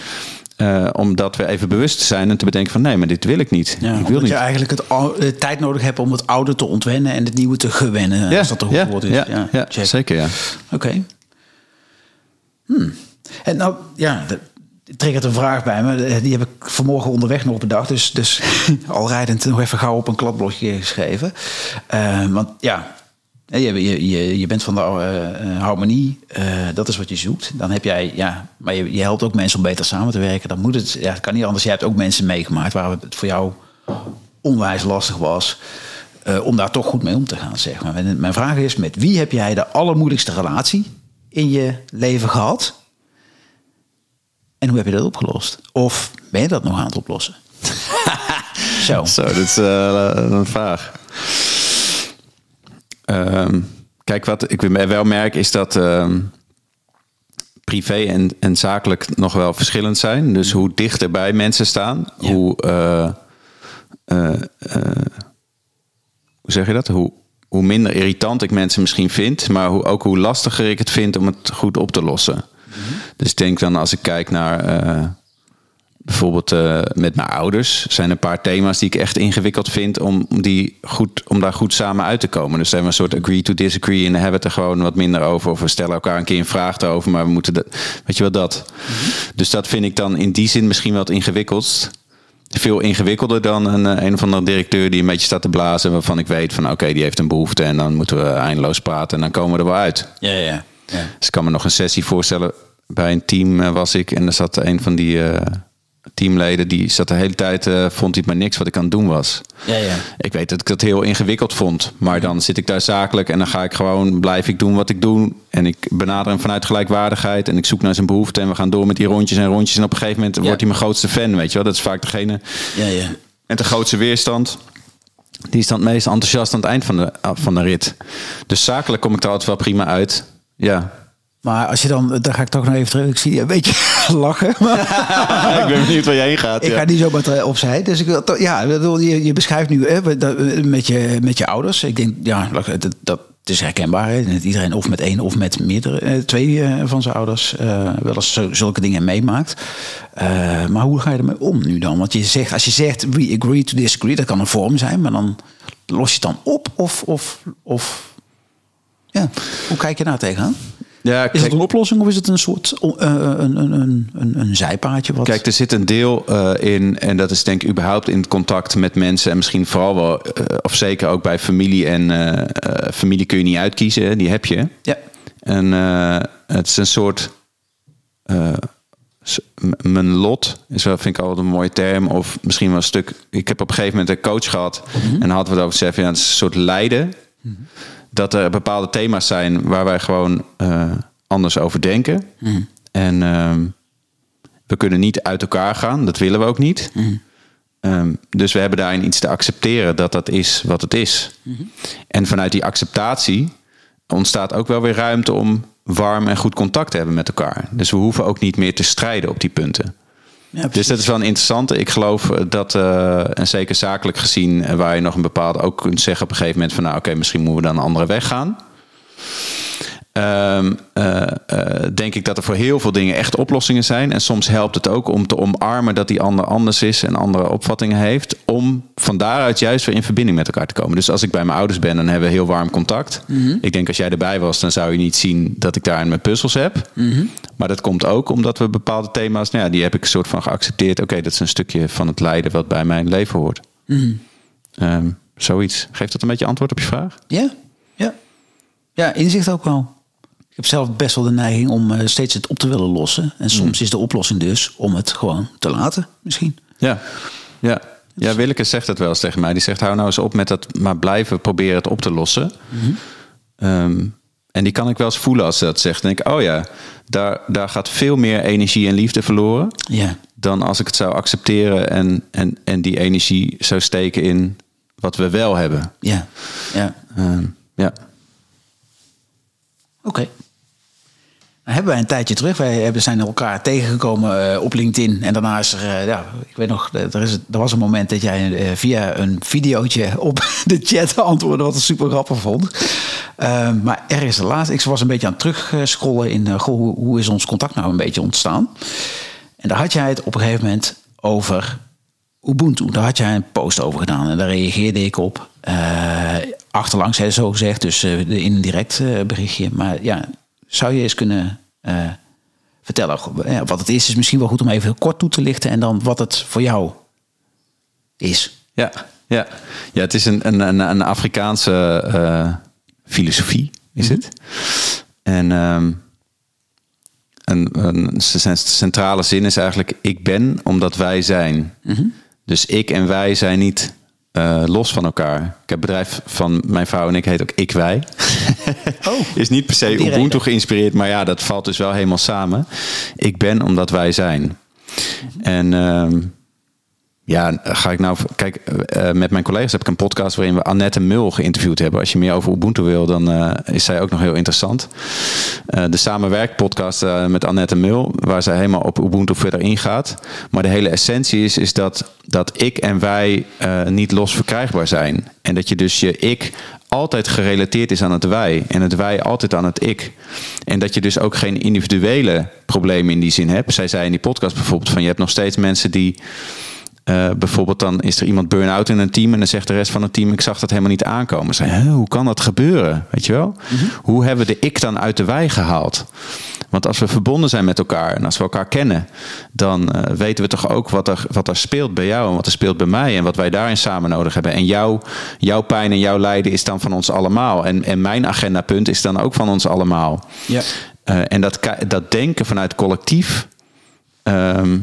B: eh, om dat weer even bewust zijn en te bedenken van, nee, maar dit wil ik niet.
A: Ja,
B: ik wil
A: omdat
B: niet.
A: je eigenlijk het eh, tijd nodig hebt om het oude te ontwennen en het nieuwe te gewennen.
B: ja,
A: als dat
B: ja,
A: goed woord is.
B: ja, ja,
A: check.
B: zeker ja.
A: Oké. Hmm. En nou, ja, de- er triggert een vraag bij me. Eh, Die heb ik vanmorgen onderweg nog bedacht. Dus, dus [LAUGHS] al rijdend nog even gauw op een kladblokje geschreven. Eh, want ja, je, je, je, bent van de eh, eh, harmonie. eh, dat is wat je zoekt. Dan heb jij, ja, maar je, je helpt ook mensen om beter samen te werken. Dan moet het, ja, het kan niet anders. Je hebt ook mensen meegemaakt waar het voor jou onwijs lastig was. om daar toch goed mee om te gaan, zeg maar. Mijn vraag is, met wie heb jij de allermoeilijkste relatie in je leven gehad? En hoe heb je dat opgelost? Of ben je dat nog aan het oplossen? [LAUGHS] Zo.
B: Zo, dat is een vraag. Ehm, kijk, wat ik wel merk is dat ehm, privé en, en zakelijk nog wel verschillend zijn. Dus hoe dichter bij mensen staan,
A: Ja.
B: hoe, eh, eh, eh, hoe zeg je dat? Hoe, hoe minder irritant ik mensen misschien vind, maar hoe, ook hoe lastiger ik het vind om het goed op te lossen. Dus ik denk dan als ik kijk naar bijvoorbeeld eh, met mijn ouders zijn een paar thema's die ik echt ingewikkeld vind om, die goed, om daar goed samen uit te komen. Dus zijn we een soort agree to disagree en hebben we het er gewoon wat minder over. Of we stellen elkaar een keer een vraag over, maar we moeten dat, weet je wel dat. Dus dat vind ik dan in die zin misschien wel het ingewikkeldst. Veel ingewikkelder dan een, eh, een of andere directeur die een beetje staat te blazen. Waarvan ik weet van oké, die heeft een behoefte en dan moeten we eindeloos praten en dan komen we er wel uit.
A: Ja, ja. ja.
B: Dus ik kan me nog een sessie voorstellen. Bij een team eh, was ik en er zat een van die teamleden. Die zat de hele tijd, eh, vond hij maar niks wat ik aan het doen was.
A: Ja, ja.
B: Ik weet dat ik dat heel ingewikkeld vond. Maar dan zit ik daar zakelijk en dan ga ik gewoon, blijf ik doen wat ik doe. En ik benader hem vanuit gelijkwaardigheid. En ik zoek naar zijn behoeften. En we gaan door met die rondjes en rondjes. En op een gegeven moment wordt hij mijn grootste fan, weet je wel. Dat is vaak degene
A: Ja, ja.
B: met de grootste weerstand. Die is dan het meest enthousiast aan het eind van de, van de rit. Dus zakelijk kom ik er altijd wel prima uit. Ja,
A: Maar als je dan, dan ga ik toch nog even terug. Ik zie je een beetje lachen. Maar [LAUGHS]
B: ik ben benieuwd waar je heen gaat.
A: ik
B: ja.
A: ga niet zomaar opzij. Dus ik ja, je, je beschrijft nu hè, dat- met, je, met je ouders. Ik denk, ja, dat, dat het is herkenbaar. Hè? Dat iedereen of met één of met meerdere, eh, twee eh, van zijn ouders eh, wel eens zulke dingen meemaakt. Eh, maar hoe ga je ermee om nu dan? Want je zegt, als je zegt we agree to disagree, dat kan een vorm zijn, maar dan los je het dan op of, of, of ja, hoe kijk je daar tegenaan?
B: Ja,
A: Is het een oplossing of is het een soort uh, een, een, een, een, een zijpaadje? Wat...
B: kijk, er zit een deel eh, in, en dat is denk ik überhaupt in het contact met mensen. En misschien vooral wel, eh, of zeker ook bij familie. En familie kun je niet uitkiezen, die heb je.
A: ja.
B: En het is een soort. mijn lot is wel, vind ik altijd een mooie term. Of misschien wel een stuk. Ik heb op een gegeven moment een coach gehad. En dan hadden we het over zeggen, ja, het is een soort lijden. Dat er bepaalde thema's zijn waar wij gewoon eh, anders over denken. En ehm, we kunnen niet uit elkaar gaan. Dat willen we ook niet. Ehm, dus we hebben daarin iets te accepteren dat dat is wat het is. En vanuit die acceptatie ontstaat ook wel weer ruimte om warm en goed contact te hebben met elkaar. Dus we hoeven ook niet meer te strijden op die punten.
A: Ja,
B: Dus dat is wel een interessante. Ik geloof dat, eh, en zeker zakelijk gezien, eh, waar je nog een bepaalde ook kunt zeggen op een gegeven moment van nou oké, misschien moeten we dan een andere weg gaan. Ehm, eh, eh, denk ik dat er voor heel veel dingen echt oplossingen zijn. En soms helpt het ook om te omarmen dat die ander anders is en andere opvattingen heeft. Om van daaruit juist weer in verbinding met elkaar te komen. Dus als ik bij mijn ouders ben, dan hebben we heel warm contact. Ik denk als jij erbij was, dan zou je niet zien dat ik daar mijn puzzels heb. Maar dat komt ook omdat we bepaalde thema's, nou ja, die heb ik een soort van geaccepteerd. Oké, dat is een stukje van het lijden wat bij mijn leven hoort. Ehm, zoiets. Geeft dat een beetje antwoord op je vraag?
A: Ja, ja. Ja, inzicht ook wel. heb zelf best wel de neiging om eh, steeds het op te willen lossen. En soms is de oplossing dus om het gewoon te laten, misschien.
B: Ja, ja. Ja, Willeke zegt het wel eens tegen mij. Die zegt, hou nou eens op met dat maar blijven proberen het op te lossen. Ehm, en die kan ik wel eens voelen als ze dat zegt. Dan denk ik, oh ja, daar, daar gaat veel meer energie en liefde verloren.
A: Ja.
B: Dan als ik het zou accepteren en, en, en die energie zou steken in wat we wel hebben.
A: Ja. Ja.
B: Ehm, ja.
A: Oké. Hebben wij een tijdje terug. Wij zijn elkaar tegengekomen eh, op LinkedIn. En daarna is er, eh, ja, ik weet nog, eh, er, is, er was een moment dat jij via een videootje op [LAUGHS] de chat antwoordde, wat ik super grappig vond. Eh, maar ergens laatst, ik was een beetje aan het terugscrollen in, goh, hoe, hoe is ons contact nou een beetje ontstaan? En daar had jij het op een gegeven moment over Ubuntu. Daar had jij een post over gedaan en daar reageerde ik op. Eh, achterlangs, hè, zo gezegd, dus eh, in een direct berichtje. Maar ja, zou je eens kunnen eh, vertellen wat het is? Is misschien wel goed om even heel kort toe te lichten en dan wat het voor jou is.
B: Ja, ja. ja het is een, een, een, een Afrikaanse eh, filosofie, is het. En ehm, een, een centrale zin is eigenlijk: ik ben omdat wij zijn. Dus ik en wij zijn niet eh, los van elkaar. Ik heb het bedrijf van mijn vrouw en ik heet ook Ik Wij. [LAUGHS]
A: Oh.
B: is niet per se Ubuntu
A: reden.
B: geïnspireerd, maar ja, dat valt dus wel helemaal samen. Ik ben omdat wij zijn. En ehm, ja, ga ik nou. Kijk, eh, met mijn collega's heb ik een podcast waarin we Annette Mul geïnterviewd hebben. Als je meer over Ubuntu wil, dan eh, is zij ook nog heel interessant. Eh, de Samenwerkpodcast eh, met Annette Mul, waar zij helemaal op Ubuntu verder ingaat. Maar de hele essentie is, is dat, dat ik en wij eh, niet los verkrijgbaar zijn. En dat je dus je ik altijd gerelateerd is aan het wij. En het wij altijd aan het ik. En dat je dus ook geen individuele problemen in die zin hebt. Zij zei in die podcast bijvoorbeeld van je hebt nog steeds mensen die. Eh, bijvoorbeeld dan is er iemand burn-out in een team en dan zegt de rest van het team ik zag dat helemaal niet aankomen. Zei, "Hè, hoe kan dat gebeuren? Weet je wel? Hoe hebben we de ik dan uit de wij gehaald? Want als we verbonden zijn met elkaar en als we elkaar kennen, dan eh, weten we toch ook wat er, wat er speelt bij jou en wat er speelt bij mij en wat wij daarin samen nodig hebben. En jouw, jouw pijn en jouw lijden is dan van ons allemaal. En, en mijn agendapunt is dan ook van ons allemaal.
A: Ja.
B: Eh, en dat, dat denken vanuit collectief ehm,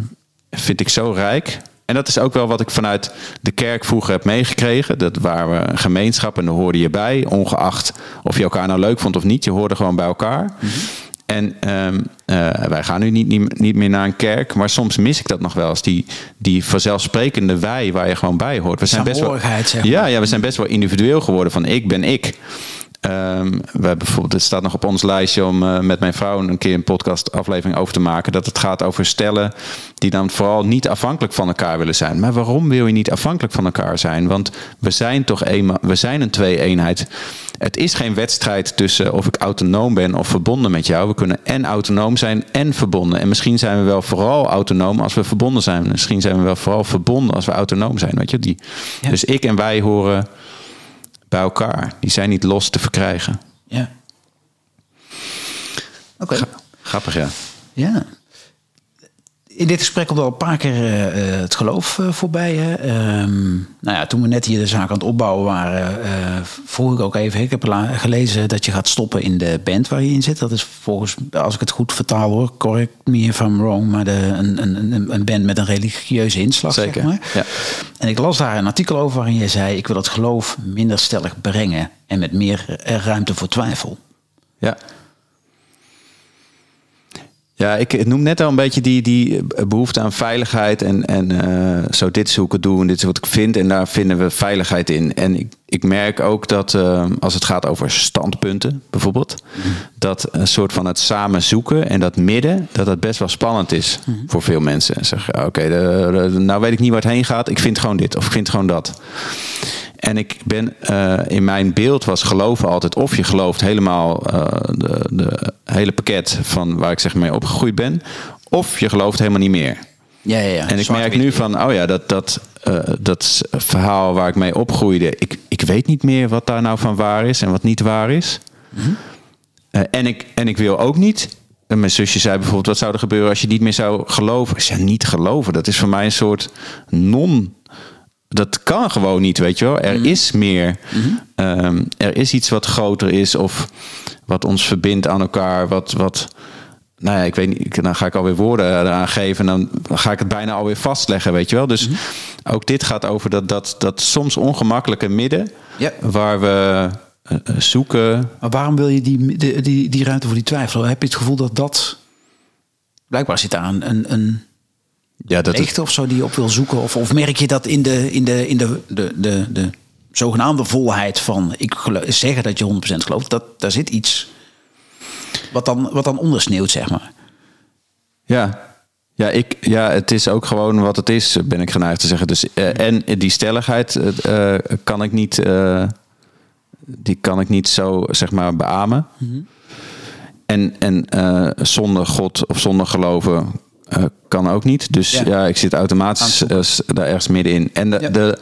B: vind ik zo rijk. En dat is ook wel wat ik vanuit de kerk vroeger heb meegekregen. Dat waren we een gemeenschap en daar hoorde je bij. Ongeacht of je elkaar nou leuk vond of niet. Je hoorde gewoon bij elkaar. En ehm, eh, wij gaan nu niet, niet, niet meer naar een kerk. Maar soms mis ik dat nog wel eens. Die, die vanzelfsprekende wij waar je gewoon bij hoort. We zijn best wel,
A: zeg maar.
B: ja, ja, we zijn best wel individueel geworden. Van ik ben ik. We hebben bijvoorbeeld, het staat nog op ons lijstje om eh, met mijn vrouw een keer een podcastaflevering over te maken. Dat het gaat over stellen die dan vooral niet afhankelijk van elkaar willen zijn. Maar waarom wil je niet afhankelijk van elkaar zijn? Want we zijn toch eenmaal, we zijn een twee-eenheid. Het is geen wedstrijd tussen of ik autonoom ben of verbonden met jou. We kunnen en autonoom zijn en verbonden. En misschien zijn we wel vooral autonoom als we verbonden zijn. Misschien zijn we wel vooral verbonden als we autonoom zijn. Weet je? Die,
A: Ja.
B: Dus ik en wij horen bij elkaar. Die zijn niet los te verkrijgen.
A: Ja. Oké.
B: Grappig, ja.
A: Ja. In dit gesprek komt al een paar keer eh, eh, het geloof eh, voorbij. Hè? Ehm, nou ja, toen we net hier de zaak aan het opbouwen waren, vroeg ik ook even. Ik heb gelezen dat je gaat stoppen in de band waar je in zit. Dat is volgens, als ik het goed vertaal hoor, correct me if I'm wrong, maar de, een, een, een- band met een religieuze inslag.
B: Zeker,
A: Zeg maar.
B: ja.
A: En ik las daar een artikel over waarin je zei: Ik wil het geloof minder stellig brengen en met meer ruimte voor twijfel.
B: Ja. Ja, ik noem net al een beetje die, die behoefte aan veiligheid. En, en eh, zo, dit is hoe ik het doe en dit is wat ik vind. En daar vinden we veiligheid in. En ik, ik merk ook dat eh, als het gaat over standpunten bijvoorbeeld... dat een soort van het samen zoeken en dat midden... dat dat best wel spannend is voor veel mensen. Zeggen, oké, de- de- nou weet ik niet waar het heen gaat. Ik vind gewoon dit of ik vind gewoon dat. En ik ben eh, in mijn beeld was geloven altijd of je gelooft helemaal eh, de, de hele pakket van waar ik zeg mee opgegroeid ben, of je gelooft helemaal niet meer.
A: Ja, ja, ja.
B: En ik merk nu van, oh ja, dat, dat, eh, dat verhaal waar ik mee opgroeide, ik, ik weet niet meer wat daar nou van waar is en wat niet waar is. Eh, en, ik, en ik wil ook niet. En mijn zusje zei bijvoorbeeld: wat zou er gebeuren als je niet meer zou geloven? Ik zei: niet geloven. Dat is voor mij een soort non. Dat kan gewoon niet, weet je wel. Er is meer. Ehm, er is iets wat groter is. Of wat ons verbindt aan elkaar, wat, wat nou ja, ik weet niet, dan ga ik alweer woorden eraan geven en dan ga ik het bijna alweer vastleggen, weet je wel. Dus
A: Mhm.
B: ook dit gaat over dat, dat, dat soms ongemakkelijke midden,
A: Ja.
B: waar we eh, eh, zoeken.
A: Maar waarom wil je die, die, die, die ruimte voor die twijfel? Heb je het gevoel dat dat... Blijkbaar zit daar een, een, een
B: Ja, dat
A: of zo die je op wil zoeken? Of, of merk je dat in de, in de, in de, de, de, de zogenaamde volheid van... ik gelo- zeggen dat je 100% gelooft, dat daar zit iets... Wat dan, wat dan ondersneeuwt, zeg maar.
B: Ja. Ja, ik, ja, het is ook gewoon wat het is, ben ik geneigd te zeggen. Dus, eh, en die stelligheid eh, eh, kan ik niet, die kan ik niet zo zeg maar beamen. En, en eh, zonder God of zonder geloven kan ook niet. Dus
A: Ja.
B: ja, ik zit automatisch eh, daar ergens middenin. En de, de,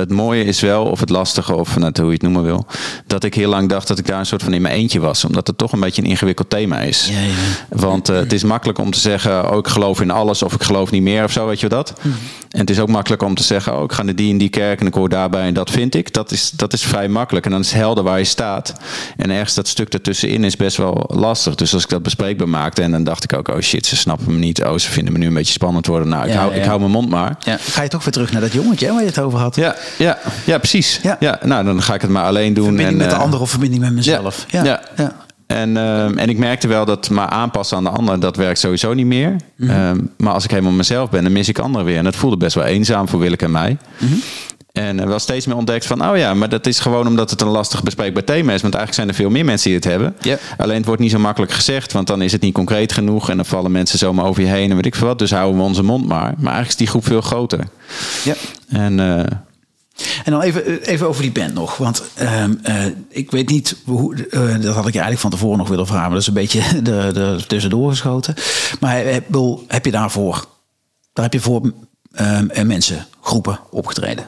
B: het mooie is wel, of het lastige, of net hoe je het noemen wil, dat ik heel lang dacht dat ik daar een soort van in mijn eentje was. Omdat het toch een beetje een ingewikkeld thema is.
A: Ja, ja.
B: Want eh, het is makkelijk om te zeggen, oh ik geloof in alles of ik geloof niet meer of zo, weet je wat dat?
A: Mhm.
B: En het is ook makkelijk om te zeggen, oh ik ga naar die en die kerk en ik hoor daarbij en dat vind ik. Dat is, dat is vrij makkelijk en dan is het helder waar je staat. En ergens dat stuk ertussenin is best wel lastig. Dus als ik dat bespreekbaar maakte en dan dacht ik ook, oh shit, ze snappen me niet. Oh, ze vinden me nu een beetje spannend worden. Nou, ik,
A: Ja,
B: hou, ik hou mijn mond maar.
A: Ja. Ga je toch weer terug naar dat jongetje waar je het over had?
B: Ja, ja, ja precies.
A: Ja.
B: Ja. nou, dan ga ik het maar alleen doen.
A: Verbinding
B: en,
A: met de
B: eh,
A: ander of verbinding met mezelf. Ja.
B: ja.
A: ja.
B: En, ehm, en ik merkte wel dat maar aanpassen aan de ander, dat werkt sowieso niet meer.
A: Mhm.
B: Ehm, maar als ik helemaal mezelf ben, dan mis ik anderen weer. En dat voelde best wel eenzaam voor Willeke en mij.
A: Mhm.
B: En eh, wel steeds meer ontdekt van, oh ja, maar dat is gewoon omdat het een lastig bespreekbaar thema is. Want eigenlijk zijn er veel meer mensen die het hebben. Alleen het wordt niet zo makkelijk gezegd, want dan is het niet concreet genoeg. En dan vallen mensen zomaar over je heen en weet ik veel wat. Dus houden we onze mond maar. Maar eigenlijk is die groep veel groter.
A: ja.
B: En eh,
A: En dan even, eh, even over die band nog. Want ehm, eh, ik weet niet hoe. eh, dat had ik je eigenlijk van tevoren nog willen vragen. Maar dat is een beetje [LAUGHS] er, er tussendoor geschoten. Maar bedoel, heb je daarvoor. Daar heb je voor ehm, eh, mensen, groepen opgetreden?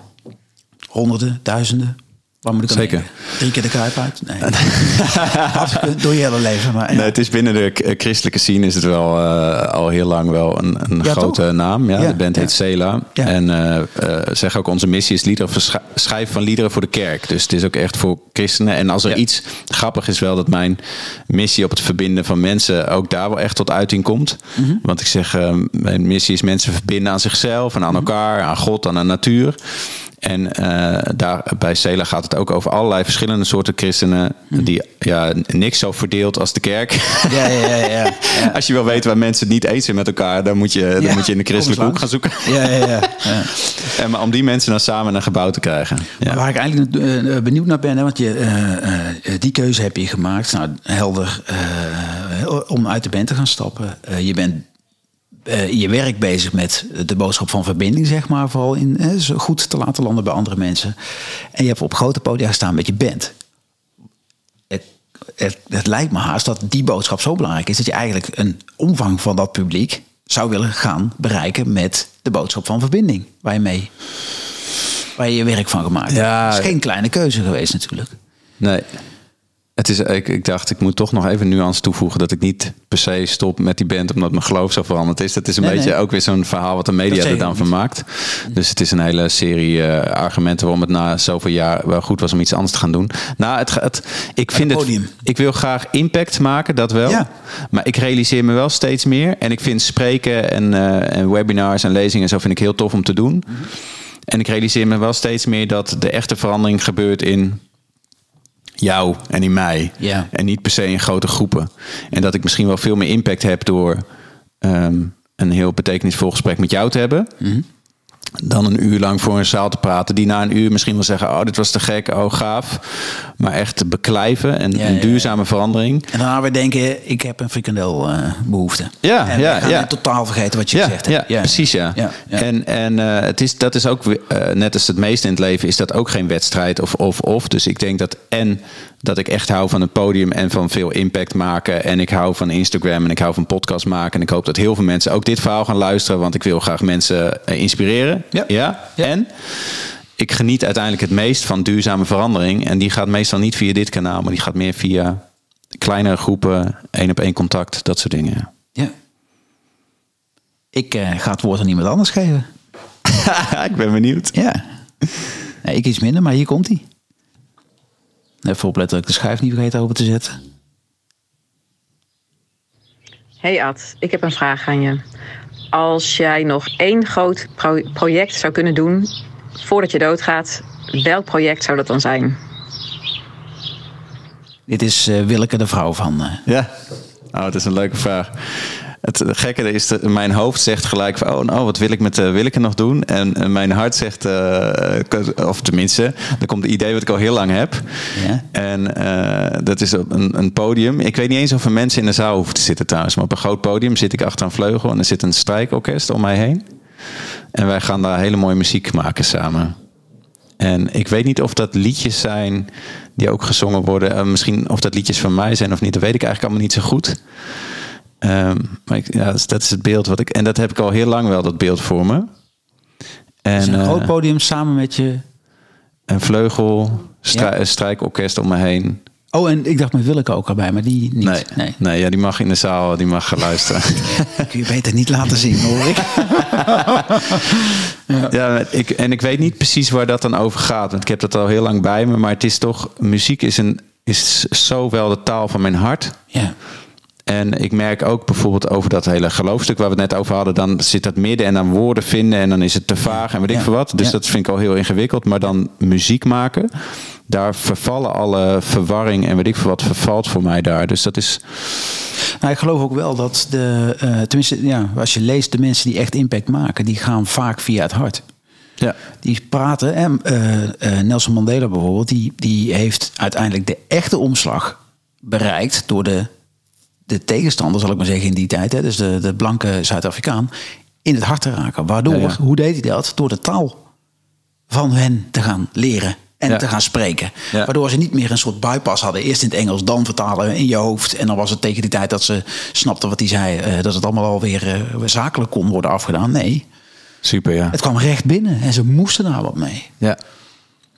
A: Honderden, duizenden? Waar moet ik
B: Zeker.
A: Drie keer de kuip uit? Nee. [LAUGHS] Door je hele leven. Maar, ja.
B: Nee, het is binnen de eh, christelijke scene is het wel eh, al heel lang wel een, een
A: Ja,
B: grote
A: toch?
B: naam. Ja,
A: Ja,
B: de band heet Sela. En eh, zeg ook onze missie is liederen schrijven van liederen voor de kerk. Dus het is ook echt voor christenen. En als er iets grappig is wel dat mijn missie op het verbinden van mensen ook daar wel echt tot uiting komt.
A: Mhm.
B: Want ik zeg, mijn missie is mensen verbinden aan zichzelf en aan elkaar, aan God, aan de natuur. En eh, daar bij Sela gaat het ook over allerlei verschillende soorten christenen. Die ja, niks zo verdeeld als de kerk.
A: Ja, ja, ja. ja. [LAUGHS]
B: Als je wil weten waar mensen het niet eens zijn met elkaar, dan moet je, dan moet je in de christelijke hoek gaan zoeken.
A: Ja, ja, ja. ja. [LAUGHS]
B: En maar om die mensen dan samen een gebouw te krijgen.
A: Maar
B: Ja.
A: waar ik eigenlijk eh, benieuwd naar ben, hè, want je, eh, eh, die keuze heb je gemaakt. Nou, helder eh, om uit de band te gaan stappen. Eh, je bent eh, je werk bezig met de boodschap van verbinding, zeg maar. Vooral in zo goed te laten landen bij andere mensen. En je hebt op grote podia gestaan met je band. Het, het, het lijkt me haast dat die boodschap zo belangrijk is dat je eigenlijk een omvang van dat publiek zou willen gaan bereiken met de boodschap van verbinding. Waar je mee waar je je werk van gemaakt hebt.
B: Ja.
A: Het is geen kleine keuze geweest natuurlijk.
B: Nee. Het is, ik, ik dacht, ik moet toch nog even nuance toevoegen dat ik niet per se stop met die band omdat mijn geloof zo veranderd is. Dat is een
A: Nee,
B: beetje
A: nee.
B: ook weer zo'n verhaal wat de media er dan van maakt. Dus het is een hele serie eh, argumenten waarom het na zoveel jaar wel goed was om iets anders te gaan doen. Nou, het, het, ik vind het, ik wil graag impact maken, dat wel.
A: Ja.
B: Maar ik realiseer me wel steeds meer. En ik vind spreken en, eh, en webinars en lezingen en zo vind ik heel tof om te doen.
A: Mhm.
B: En ik realiseer me wel steeds meer dat de echte verandering gebeurt in jou en in mij.
A: Ja.
B: En niet per se in grote groepen. En dat ik misschien wel veel meer impact heb door ehm, een heel betekenisvol gesprek met jou te hebben.
A: Mhm.
B: Dan een uur lang voor een zaal te praten. Die na een uur misschien wel zeggen: Oh, dit was te gek, oh gaaf. Maar echt te beklijven en
A: Ja,
B: een
A: ja,
B: duurzame verandering.
A: En daarna weer denken, ik heb een frikandel eh, behoefte.
B: Ja,
A: en
B: ja,
A: we gaan
B: ja.
A: totaal vergeten wat je
B: Ja,
A: gezegd
B: ja,
A: hebt.
B: precies ja.
A: Ja, ja.
B: En, en eh, het is, dat is ook, eh, net als het meeste in het leven, is dat ook geen wedstrijd of of of. Dus ik denk dat en dat ik echt hou van het podium en van veel impact maken. En ik hou van Instagram en ik hou van podcast maken. En ik hoop dat heel veel mensen ook dit verhaal gaan luisteren, want ik wil graag mensen eh, inspireren.
A: Ja.
B: ja?
A: Ja.
B: En ik geniet uiteindelijk het meest van duurzame verandering. En die gaat meestal niet via dit kanaal, maar die gaat meer via kleinere groepen, één op één contact, dat soort dingen.
A: Ja. Ik eh, ga het woord aan iemand anders geven. [LAUGHS]
B: ik ben benieuwd.
A: Ja. Nee, ik iets minder, maar hier komt hij. Even opletten dat ik de schuif niet vergeten open te zetten.
C: Hey Ad, ik heb een vraag aan je. Als jij nog één groot project zou kunnen doen voordat je doodgaat, welk project zou dat dan zijn?
A: Dit is uh, Willeke de vrouw van. Eh,
B: ja, oh, het is een leuke vraag. Het gekke is, dat mijn hoofd zegt gelijk van, oh, nou, wat wil ik met uh, Willeke nog doen? En, en mijn hart zegt, uh, of tenminste, er komt een idee wat ik al heel lang heb.
A: Ja.
B: En uh, dat is een, een, podium. Ik weet niet eens of er mensen in de zaal hoeven te zitten trouwens. Maar op een groot podium zit ik achter een vleugel en er zit een strijkorkest om mij heen. En wij gaan daar hele mooie muziek maken samen. En ik weet niet of dat liedjes zijn die ook gezongen worden. Misschien of dat liedjes van mij zijn of niet. Dat weet ik eigenlijk allemaal niet zo goed. Um, maar ik, ja, dat is het beeld wat ik. En dat heb ik al heel lang wel, dat beeld voor me.
A: En, dus een uh, groot podium samen met je.
B: Een vleugel, strij, ja. strijkorkest om me heen.
A: Oh, en ik dacht met Willeke ook erbij, maar die niet.
B: Nee, nee. nee ja, die mag in de zaal, die mag luisteren. [LAUGHS]
A: Kun je beter niet laten zien, hoor ik. [LAUGHS]
B: ja, ja ik, en ik weet niet precies waar dat dan over gaat. Want ik heb dat al heel lang bij me. Maar het is toch, muziek is, een, is zo wel de taal van mijn hart.
A: Ja.
B: En ik merk ook bijvoorbeeld over dat hele geloofstuk waar we het net over hadden, dan zit dat midden en dan woorden vinden en dan is het te vaag en weet ik
A: Ja.
B: veel wat. Dus
A: Ja.
B: dat vind ik al heel ingewikkeld. Maar dan muziek maken, daar vervallen alle verwarring en weet ik veel wat vervalt voor mij daar. Dus dat is,
A: Nou, ik geloof ook wel dat de, eh, tenminste, ja, als je leest, de mensen die echt impact maken, die gaan vaak via het hart.
B: ja,
A: Die praten. En eh, eh, Nelson Mandela bijvoorbeeld, die, die heeft uiteindelijk de echte omslag bereikt door de, de tegenstander, zal ik maar zeggen, in die tijd. Hè, dus de, de blanke Zuid-Afrikaan, in het hart te raken. Waardoor,
B: Ja, ja.
A: hoe deed hij dat? Door de taal van hen te gaan leren en
B: Ja.
A: te gaan spreken. Waardoor ze niet meer een soort bypass hadden. Eerst in het Engels, dan vertalen in je hoofd. En dan was het tegen die tijd dat ze snapten wat hij zei, eh, dat het allemaal alweer eh, zakelijk kon worden afgedaan. Nee,
B: super ja.
A: het kwam recht binnen en ze moesten daar wat mee.
B: Ja.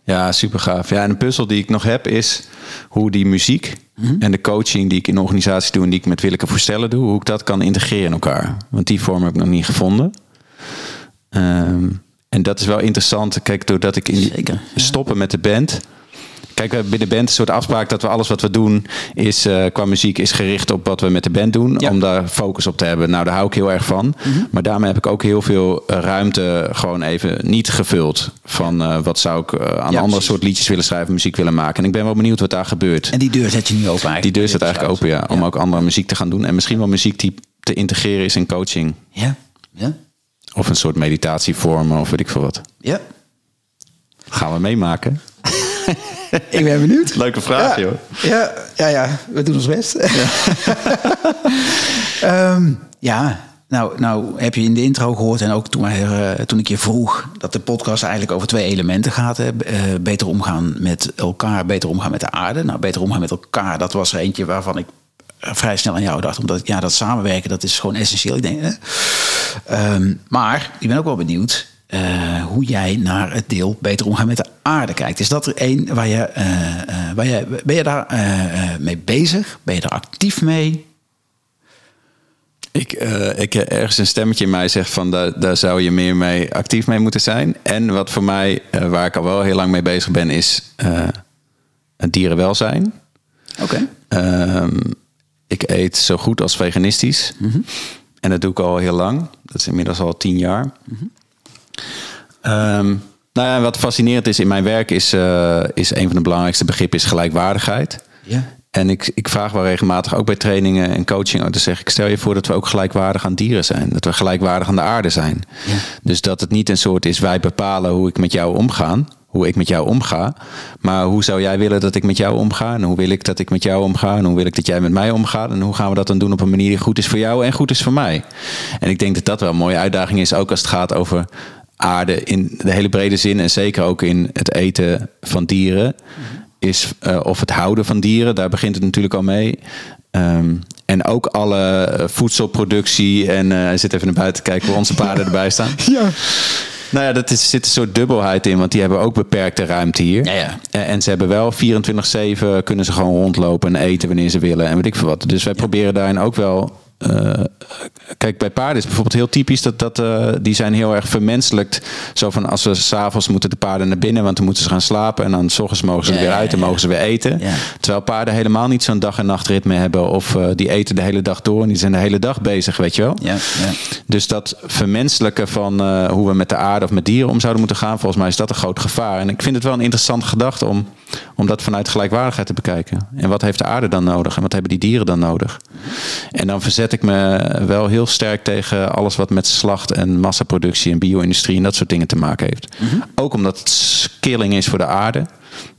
B: Ja, super gaaf. Ja, en een puzzel die ik nog heb is hoe die muziek en de coaching die ik in de organisatie doe en die ik met Willeke Voorstellen doe, hoe ik dat kan integreren in elkaar. Want die vorm heb ik nog niet gevonden. Ehm, en dat is wel interessant. Kijk, doordat ik in die
A: Zeker, ja.
B: stoppen met de band. Kijk, we hebben binnen de band een soort afspraak dat we alles wat we doen is eh, qua muziek is gericht op wat we met de band doen.
A: Ja.
B: Om daar focus op te hebben. Nou, daar hou ik heel erg van. Maar daarmee heb ik ook heel veel eh, ruimte gewoon even niet gevuld. Van eh, wat zou ik aan
A: Ja,
B: andere
A: precies.
B: soort liedjes willen schrijven, muziek willen maken. En ik ben wel benieuwd wat daar gebeurt.
A: En die deur zet je nu open eigenlijk.
B: Die deur staat eigenlijk open, ja. Om ook andere muziek te gaan doen. En misschien wel muziek die te integreren is in coaching.
A: Ja, ja,
B: Of een soort meditatievormen of weet ik veel wat.
A: ja.
B: Gaan we meemaken?
A: Ik ben benieuwd.
B: Leuke vraag,
A: ja.
B: joh.
A: Ja, ja, ja, we doen ons best. [LAUGHS] Ehm, ja, nou, nou heb je in de intro gehoord en ook toen, wij, eh, toen ik je vroeg dat de podcast eigenlijk over twee elementen gaat. Hè. Eh, beter omgaan met elkaar, beter omgaan met de aarde. Nou, beter omgaan met elkaar, dat was er eentje waarvan ik eh, vrij snel aan jou dacht. Omdat ja, dat samenwerken, dat is gewoon essentieel. Ik denk, hè. Ehm, maar ik ben ook wel benieuwd eh, hoe jij naar het deel beter omgaan met de aarde kijkt. Is dat er één waar je, eh, eh, waar je ben je daar mee bezig? Ben je daar actief mee?
B: Ik, ik ergens een stemmetje in mij zegt van daar, daar zou je meer mee actief mee moeten zijn. En wat voor mij, waar ik al wel heel lang mee bezig ben, is het dierenwelzijn.
A: Oké.
B: Ehm, ik eet zo goed als veganistisch. En dat doe ik al heel lang. Dat is inmiddels al tien jaar. Ehm, nou ja, wat fascinerend is in mijn werk is, eh, is een van de belangrijkste begrippen is gelijkwaardigheid.
A: Ja.
B: En ik, ik vraag wel regelmatig, ook bij trainingen en coaching, dan zeg ik, stel je voor dat we ook gelijkwaardig aan dieren zijn. Dat we gelijkwaardig aan de aarde zijn.
A: Ja.
B: Dus dat het niet een soort is, wij bepalen hoe ik met jou omga, hoe ik met jou omga. Maar hoe zou jij willen dat ik met jou omga? En hoe wil ik dat ik met jou omga? En hoe wil ik dat jij met mij omgaat? En hoe gaan we dat dan doen op een manier die goed is voor jou en goed is voor mij? En ik denk dat dat wel een mooie uitdaging is, ook als het gaat over aarde in de hele brede zin. En zeker ook in het eten van dieren is, eh, of het houden van dieren, daar begint het natuurlijk al mee. Ehm, en ook alle eh, voedselproductie. En eh, hij zit even naar buiten te kijken hoe onze paarden erbij staan. [LAUGHS]
A: Ja.
B: Nou ja, dat is, zit een soort dubbelheid in, want die hebben ook beperkte ruimte hier.
A: Ja, ja.
B: En, en ze hebben wel 24-7 kunnen ze gewoon rondlopen en eten wanneer ze willen en weet ik veel wat. Dus wij proberen daarin ook wel kijk, bij paarden is bijvoorbeeld heel typisch dat, dat uh, die zijn heel erg vermenselijkt. Zo van als we s'avonds moeten de paarden naar binnen, want dan moeten ze gaan slapen. En dan s ochtends mogen ze er weer uit en mogen ze weer eten. Terwijl paarden helemaal niet zo'n dag- en nachtritme hebben. Of uh, die eten de hele dag door en die zijn de hele dag bezig, weet je wel. Dus dat vermenselijken van hoe we met de aarde of met dieren om zouden moeten gaan, volgens mij is dat een groot gevaar. En ik vind het wel een interessante gedachte om, om dat vanuit gelijkwaardigheid te bekijken. En wat heeft de aarde dan nodig en wat hebben die dieren dan nodig? En dan verzet ik me wel heel sterk tegen alles wat met slacht en massaproductie en bio-industrie en dat soort dingen te maken heeft. Mhm. Ook omdat het killing is voor de aarde.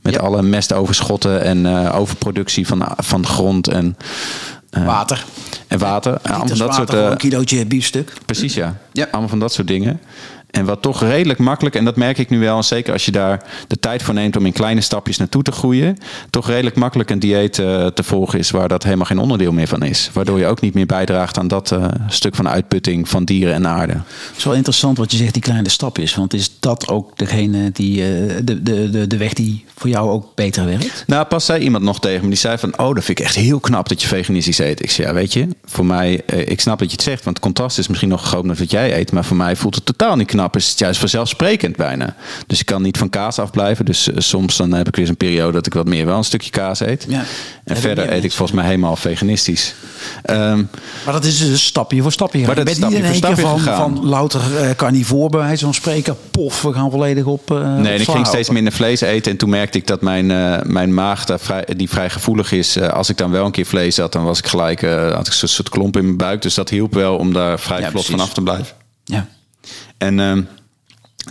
B: Met alle mestoverschotten en uh, overproductie van, van grond en
A: uh, water.
B: En water.
A: Ja, allemaal dat soort. Uh, een kilootje biefstuk.
B: Precies, ja. ja. Allemaal van dat soort dingen. En wat toch redelijk makkelijk, en dat merk ik nu wel, zeker als je daar de tijd voor neemt om in kleine stapjes naartoe te groeien, toch redelijk makkelijk een dieet uh, te volgen is waar dat helemaal geen onderdeel meer van is. Waardoor je ook niet meer bijdraagt aan dat uh, stuk van uitputting van dieren en aarde. Het
A: is wel interessant wat je zegt, die kleine stapjes. Want is dat ook degene die, uh, de, de, de, de weg die voor jou ook beter werkt?
B: Nou, pas zei iemand nog tegen me, die zei van, oh, dat vind ik echt heel knap dat je veganistisch eet. Ik zei, ja, weet je, voor mij, ik snap dat je het zegt, want het contrast is misschien nog groter dan wat jij eet, maar voor mij voelt het totaal niet knap is het juist vanzelfsprekend bijna. Dus ik kan niet van kaas afblijven. Dus uh, soms dan heb ik weer een periode dat ik wat meer wel een stukje kaas eet. Ja, en verder eet ik volgens mij helemaal veganistisch.
A: Um, maar dat is dus stapje voor stapje. Maar dat is stapje voor stapje van, van louter uh, carnivoor bij wijze van spreken. Pof, we gaan volledig op. Uh,
B: nee, ik ging steeds minder vlees eten. En toen merkte ik dat mijn, uh, mijn maag, daar vrij, die vrij gevoelig is. als ik dan wel een keer vlees had, dan was ik gelijk, had ik een soort klomp in mijn buik. Dus dat hielp wel om daar vrij ja, vlot van af te blijven.
A: Ja.
B: En uh,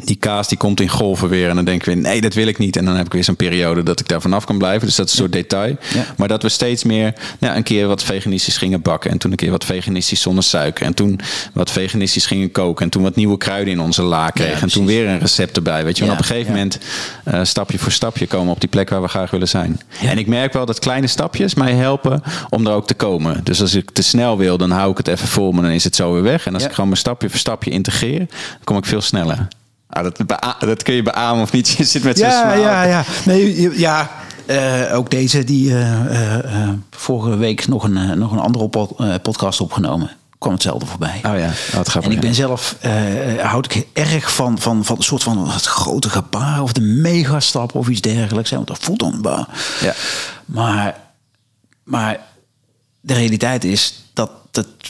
B: die kaas die komt in golven weer. En dan denken we, nee, dat wil ik niet. En dan heb ik weer zo'n periode dat ik daar vanaf kan blijven. Dus dat is een soort detail. Maar dat we steeds meer nou, een keer wat veganistisch gingen bakken. En toen een keer wat veganistisch zonder suiker. En toen wat veganistisch gingen koken. En toen wat nieuwe kruiden in onze la kregen. en toen weer een recept erbij. Weet je, want op een gegeven moment, uh, stapje voor stapje, komen op die plek waar we graag willen zijn. En ik merk wel dat kleine stapjes mij helpen om er ook te komen. Dus als ik te snel wil, dan hou ik het even voor me. Dan is het zo weer weg. En als ik gewoon mijn stapje voor stapje integreer, dan kom ik veel sneller. Ah, dat, dat kun je beamen of niet. [LAUGHS] Je zit met zo'n
A: ja, Ja, ja, nee, ja. Uh, ook deze, die uh, uh, vorige week nog een, nog een andere podcast opgenomen. kwam hetzelfde voorbij.
B: Oh ja, wat grappig.
A: En ik ben zelf, houd ik erg van, van, van een soort van het grote gebaar of de megastap of iets dergelijks. Want dat voelt dan Ja. Maar, maar de realiteit is dat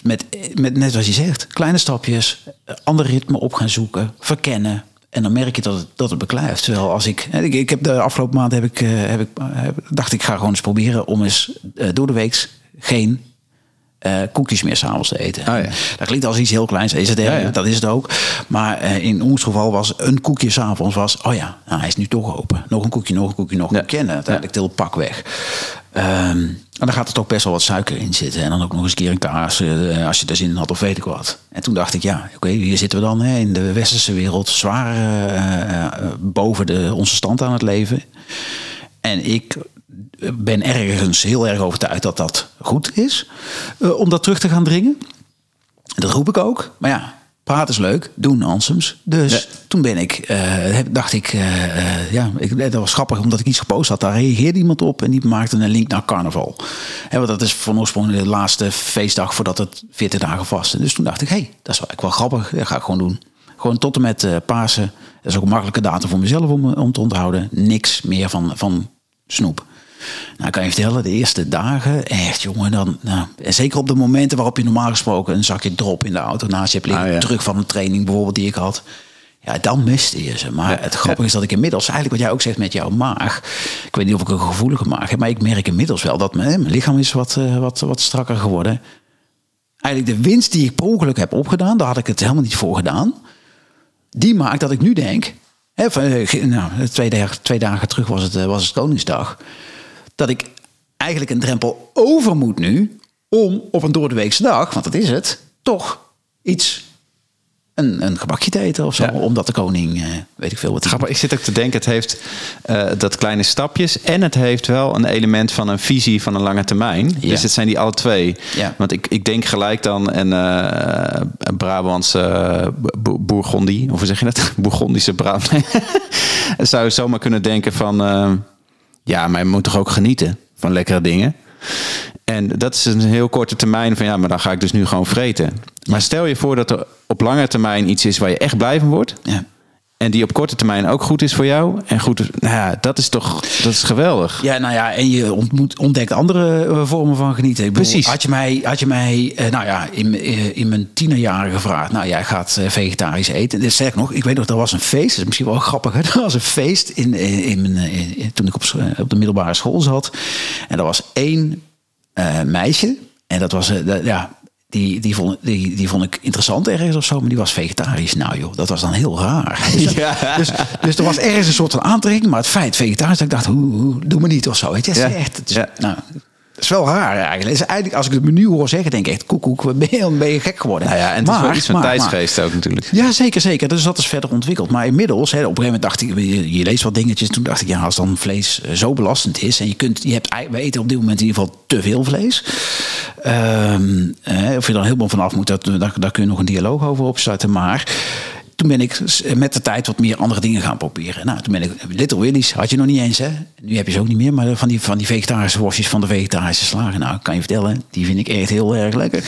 A: met, met, net zoals je zegt, kleine stapjes, ander ritme op gaan zoeken, verkennen. En dan merk je dat het, dat het beklijft. Terwijl als ik, ik, ik heb de afgelopen maand heb ik, eh, heb ik, heb, dacht ik ga gewoon eens proberen om eens uh, door de week geen uh, koekjes meer s'avonds te eten. Oh ja. Dat klinkt als iets heel kleins. Is het, ja, ja. Dat is het ook. Maar uh, in ons geval was een koekje s'avonds was... oh ja, nou, hij is nu toch open. Nog een koekje, nog een koekje, nog een koekje. En uiteindelijk til pak weg. Um, en dan gaat er toch best wel wat suiker in zitten. En dan ook nog eens een keer een kaas, uh, als je er zin in had of weet ik wat. En toen dacht ik, ja, oké, hier zitten we dan hè, in de westerse wereld... zwaar boven de, onze stand aan het leven. En ik ben ergens heel erg overtuigd dat dat goed is. Om dat terug te gaan dringen. Dat roep ik ook. Maar ja, praten is leuk, doen ansems. Dus toen ben ik, uh, dacht ik, uh, ja, ik, dat was grappig omdat ik iets gepost had. Daar reageerde iemand op en die maakte een link naar carnaval. Hè, want dat is van oorsprong de laatste feestdag voordat het 14 dagen vast. Dus toen dacht ik, hé, hey, dat is wel, wel grappig. Dat ga ik gewoon doen. Gewoon tot en met Pasen. Dat is ook een makkelijke datum voor mezelf om, om te onthouden. Niks meer van, van snoep. Nou, kan je vertellen, de eerste dagen, echt jongen, dan, nou, zeker op de momenten waarop je normaal gesproken een zakje drop in de auto naast je hebt liggen, ah, terug van een training bijvoorbeeld die ik had. Ja, dan miste je ze. Maar het grappige is dat ik inmiddels, eigenlijk wat jij ook zegt met jouw maag. Ik weet niet of ik een gevoelige maag heb, maar ik merk inmiddels wel dat mijn, mijn lichaam is wat, uh, wat, wat strakker geworden. Eigenlijk de winst die ik per ongeluk heb opgedaan, daar had ik het helemaal niet voor gedaan. Die maakt dat ik nu denk, hè, van, eh, nou, twee, dagen, twee dagen terug was het, eh, was het Koningsdag dat ik eigenlijk een drempel over moet nu om op een doordeweekse dag, want dat is het, toch iets een, een gebakje te eten of zo. Omdat de koning, uh, weet ik veel wat.
B: Grappig, ik zit ook te denken, het heeft uh, dat kleine stapjes. En het heeft wel een element van een visie van een lange termijn. Ja. Dus het zijn die alle twee. Ja. Want ik, ik denk gelijk dan een uh, Brabantse Bourgondie. Of hoe zeg je dat? [LAUGHS] Bourgondische Brabant. [LAUGHS] Zou je zomaar kunnen denken van ja, maar je moet toch ook genieten van lekkere dingen. En dat is een heel korte termijn van ja, maar dan ga ik dus nu gewoon vreten. Maar stel je voor dat er op lange termijn iets is waar je echt blij van wordt.
A: Ja.
B: En die op korte termijn ook goed is voor jou. En goed, nou ja, dat is toch dat is geweldig.
A: Ja, nou ja, en je ontmoet, ontdekt andere eh, vormen van genieten. Ik bedoel,
B: Precies.
A: Had je mij, had je mij eh, nou ja, in, eh, in mijn tienerjaren gevraagd... nou, jij gaat vegetarisch eten. Dus zeg nog, ik weet nog, er was een feest. Dat is misschien wel grappig. Hè? [LAUGHS] Er was een feest in, in, in mijn, in- toen ik op, op de middelbare school zat. En er was één meisje. En dat was, ja... Die, die, vond, die, die vond ik interessant ergens of zo, maar die was vegetarisch. Nou joh, dat was dan heel raar. [LAUGHS]
B: Ja. [LAUGHS]
A: Dus, dus er was ergens een soort van aantrekking, maar het feit vegetarisch, dat ik dacht, hoe, hoe, doe me niet of zo. Weet je, dat is
B: Ja.
A: echt, het is,
B: Ja.
A: nou, dat is wel raar eigenlijk. Is eigenlijk. Als ik het menu hoor zeggen, denk ik echt, koekoek, ben je, ben je gek geworden.
B: Nou ja, en het is wel iets van
A: maar-
B: tijdsgeest ook natuurlijk.
A: ja, zeker, zeker. Dus dat is verder ontwikkeld. Maar inmiddels, hè, op een gegeven moment dacht ik, je, je leest wat dingetjes. Toen dacht ik, ja, als dan vlees eh, zo belastend is en je kunt, je hebt, we eten op dit moment in ieder geval te veel vlees. Ehm, eh, of je er helemaal vanaf moet, dat, daar, daar kun je nog een dialoog over opstarten. Maar toen ben ik met de tijd wat meer andere dingen gaan proberen. Nou, toen ben ik Little Willys, had je nog niet eens, hè? Nu heb je ze ook niet meer, maar van die, van die vegetarische worstjes van de vegetarische slagen. Nou, kan je vertellen, die vind ik echt heel erg lekker.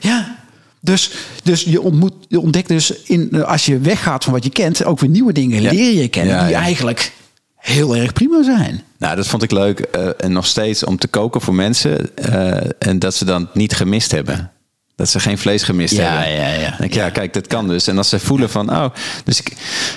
A: Ja, dus, dus je, ontmoet, je ontdekt dus in, als je weggaat van wat je kent, ook weer nieuwe dingen
B: Ja.
A: leer je kennen
B: Ja,
A: die
B: ja.
A: eigenlijk heel erg prima zijn.
B: Nou, dat vond ik leuk. eh, en nog steeds om te koken voor mensen. eh, en dat ze dan niet gemist hebben. Dat ze geen vlees gemist
A: Ja,
B: hebben.
A: ja, ja.
B: Kijk, dat kan dus. En als ze voelen van, oh, dus ik,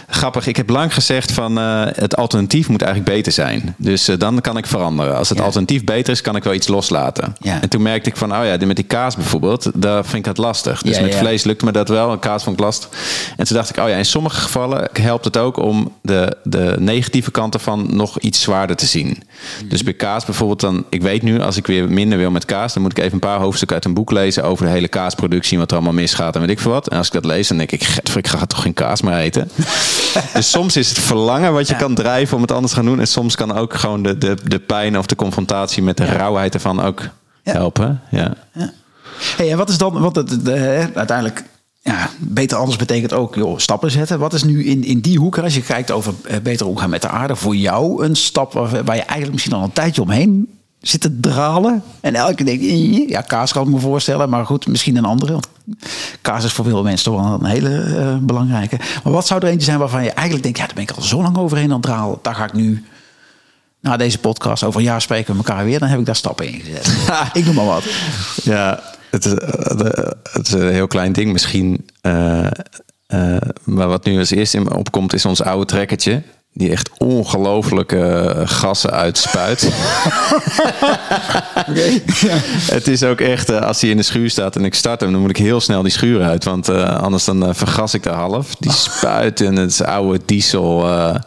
B: grappig. Ik heb lang gezegd van, eh, het alternatief moet eigenlijk beter zijn. Dus eh, dan kan ik veranderen. Als het
A: Ja.
B: alternatief beter is, kan ik wel iets loslaten.
A: Ja.
B: En toen merkte ik van, oh ja, met die kaas bijvoorbeeld, daar vind ik het lastig. Dus met vlees lukte me dat wel, en kaas vond ik lastig. En toen dacht ik, oh ja, in sommige gevallen helpt het ook om de, de negatieve kanten van nog iets zwaarder te zien.
A: Mhm.
B: Dus bij kaas bijvoorbeeld dan, ik weet nu, als ik weer minder wil met kaas, dan moet ik even een paar hoofdstukken uit een boek lezen over de hele kaasproductie en wat er allemaal misgaat en weet ik veel wat. En als ik dat lees, dan denk ik, "Getver, ik ga toch geen kaas meer eten. [LAUGHS] dus soms is het verlangen wat je
A: Ja.
B: kan drijven om het anders te gaan doen. En soms kan ook gewoon de, de, de pijn of de confrontatie met de rauwheid ervan ook
A: Ja.
B: helpen. Ja.
A: Hey, en wat is dan, wat het, de, uiteindelijk, ja, beter anders betekent ook joh, stappen zetten. Wat is nu in, in die hoek, als je kijkt over eh, beter omgaan met de aarde, voor jou een stap waar, waar je eigenlijk misschien al een tijdje omheen zit te dralen? En elke denk ja, kaas kan ik me voorstellen, maar goed, misschien een andere. Want kaas is voor veel mensen toch wel een hele eh, belangrijke. Maar wat zou er eentje zijn waarvan je eigenlijk denkt, ja, daar ben ik al zo lang overheen aan het dralen, daar ga ik nu na deze podcast over een jaar spreken we elkaar weer, dan heb ik daar stappen in gezet. [LAUGHS] [LAUGHS] ik noem maar wat.
B: Ja, het is, eh, het is een heel klein ding misschien. eh, maar wat nu als eerste in me opkomt is ons oude trekkertje. Die echt ongelooflijke gassen uitspuit. [LAUGHS] Het is ook echt, eh, als hij in de schuur staat en ik start hem, dan moet ik heel snel die schuur uit. Want eh, anders dan eh, vergas ik de half. Die spuit en het is oude diesel. eh dan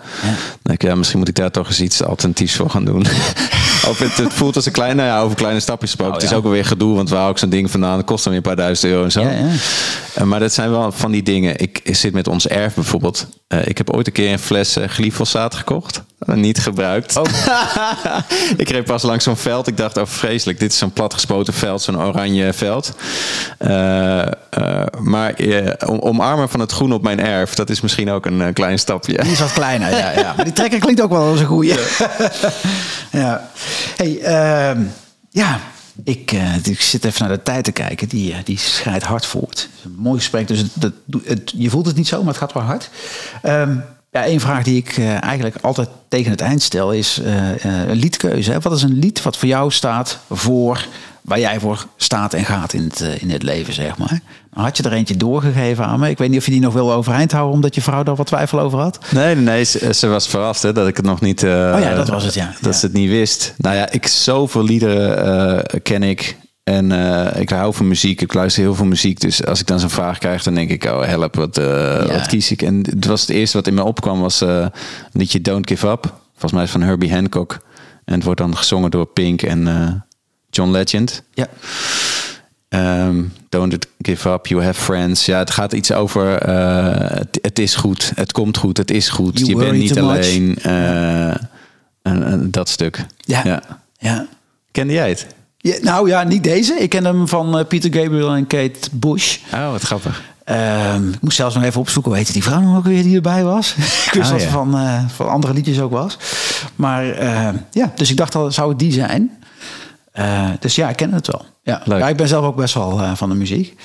B: denk ik, ja, misschien moet ik daar toch eens iets alternatiefs voor gaan doen. [LAUGHS] Of het, het voelt als een kleine, nou ja, over kleine stapjes gesproken.
A: Oh,
B: Het is ook alweer gedoe, want waar ik zo'n ding vandaan? Dat kost dan weer een paar duizend euro en zo.
A: Ja, ja.
B: Eh, maar dat zijn wel van die dingen. Ik zit met ons erf bijvoorbeeld. Eh, ik heb ooit een keer een fles eh, glyfosaat gekocht. Niet gebruikt.
A: Oh. [LAUGHS]
B: ik reed pas langs zo'n veld. Ik dacht, oh vreselijk. Dit is zo'n platgespoten veld. Zo'n oranje veld. Maar om, omarmen van het groen op mijn erf. Dat is misschien ook een klein stapje.
A: Die is wat kleiner, ja, ja. [LAUGHS] Maar die trekker klinkt ook wel als een goeie. Ja. [LAUGHS] Hey, ehm, ja. Ik, eh, ik zit even naar de tijd te kijken. Die, eh, die hard voort. Mooi gesprek. Dus je voelt het niet zo, maar het gaat wel hard. Ehm, ja, een vraag die ik eh, eigenlijk altijd tegen het eind stel is eh, eh, een liedkeuze. Hè? Wat is een lied wat voor jou staat voor waar jij voor staat en gaat in het, in het leven, zeg maar? Had je er eentje doorgegeven aan me. Ik weet niet of je die nog wil overeind houden, omdat je vrouw daar wat twijfel over had.
B: Nee, nee, nee ze, ze was verrast hè, dat ik het nog niet.
A: Oh ja, dat was het, ja.
B: Dat
A: Ja.
B: ze het niet wist. Nou ja, ik zoveel liederen ken ik. En eh, ik hou van muziek. Ik luister heel veel muziek. Dus als ik dan zo'n vraag krijg, dan denk ik, oh help, wat, eh, wat kies ik? En het was het eerste wat in me opkwam, was eh een liedje Don't Give Up. Volgens mij is van Herbie Hancock. En het wordt dan gezongen door Pink en John Legend.
A: Ja.
B: Ehm, don't give up, you have friends. Ja, het gaat iets over het, het is goed, het komt goed, het is goed.
A: You
B: je bent niet alleen. en, en dat stuk.
A: Ja.
B: ja.
A: ja.
B: Kende jij het?
A: Ja, nou ja, niet deze. Ik ken hem van eh, Peter Gabriel en Kate Bush.
B: Oh, wat grappig.
A: Ehm, ik moest zelfs nog even opzoeken, hoe heette die vrouw nog ook weer die erbij was? [LAUGHS] ik wist
B: Oh,
A: dat
B: ja.
A: van, eh, van andere liedjes ook was. Maar eh, ja, dus ik dacht al, zou het die zijn? Dus ja, ik ken het wel. Ja.
B: Leuk.
A: ja, ik ben zelf ook best wel van de muziek.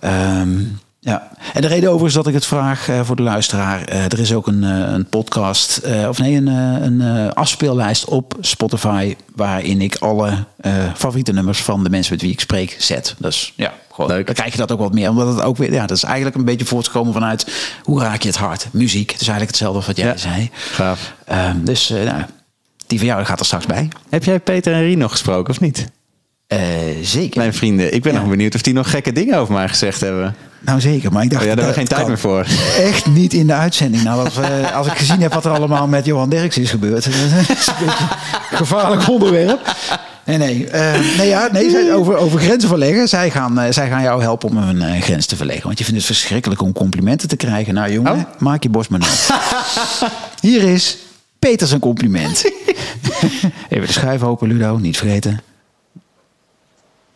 A: Ehm, ja. En de reden over is dat ik het vraag eh, voor de luisteraar. eh, er is ook een, eh, een podcast, of nee, een, een afspeellijst op Spotify. waarin ik alle eh, favoriete nummers van de mensen met wie ik spreek zet. Dus ja, gewoon,
B: Leuk.
A: dan krijg je dat ook wat meer. Omdat het ook weer, ja, dat is eigenlijk een beetje voortgekomen vanuit hoe raak je het hart? Muziek. Het is eigenlijk hetzelfde als wat jij
B: Ja.
A: zei.
B: Gaaf.
A: Ehm, dus nou, die van jou gaat er straks bij.
B: Heb jij Peter en Rien nog gesproken of niet?
A: Zeker.
B: Mijn vrienden. Ik ben
A: Ja.
B: nog benieuwd of die nog gekke dingen over mij gezegd hebben.
A: Nou zeker, maar ik dacht...
B: Oh ja, daar hebben we geen tijd meer voor. [LAUGHS]
A: Echt niet in de uitzending. Nou, als, we- als ik gezien heb wat er allemaal met Johan Derks is gebeurd. [LAUGHS] Dat is een beetje een gevaarlijk onderwerp. Nee, nee. eh, nee, ja, nee zij- over, over grenzen verleggen. Zij gaan, eh, zij gaan jou helpen om een eh, grens te verleggen. Want je vindt het verschrikkelijk om complimenten te krijgen. Nou jongen,
B: Oh.
A: maak je borst maar nat. [LAUGHS] Hier is Peter zijn compliment. Even de schuif open, Ludo. Niet vergeten.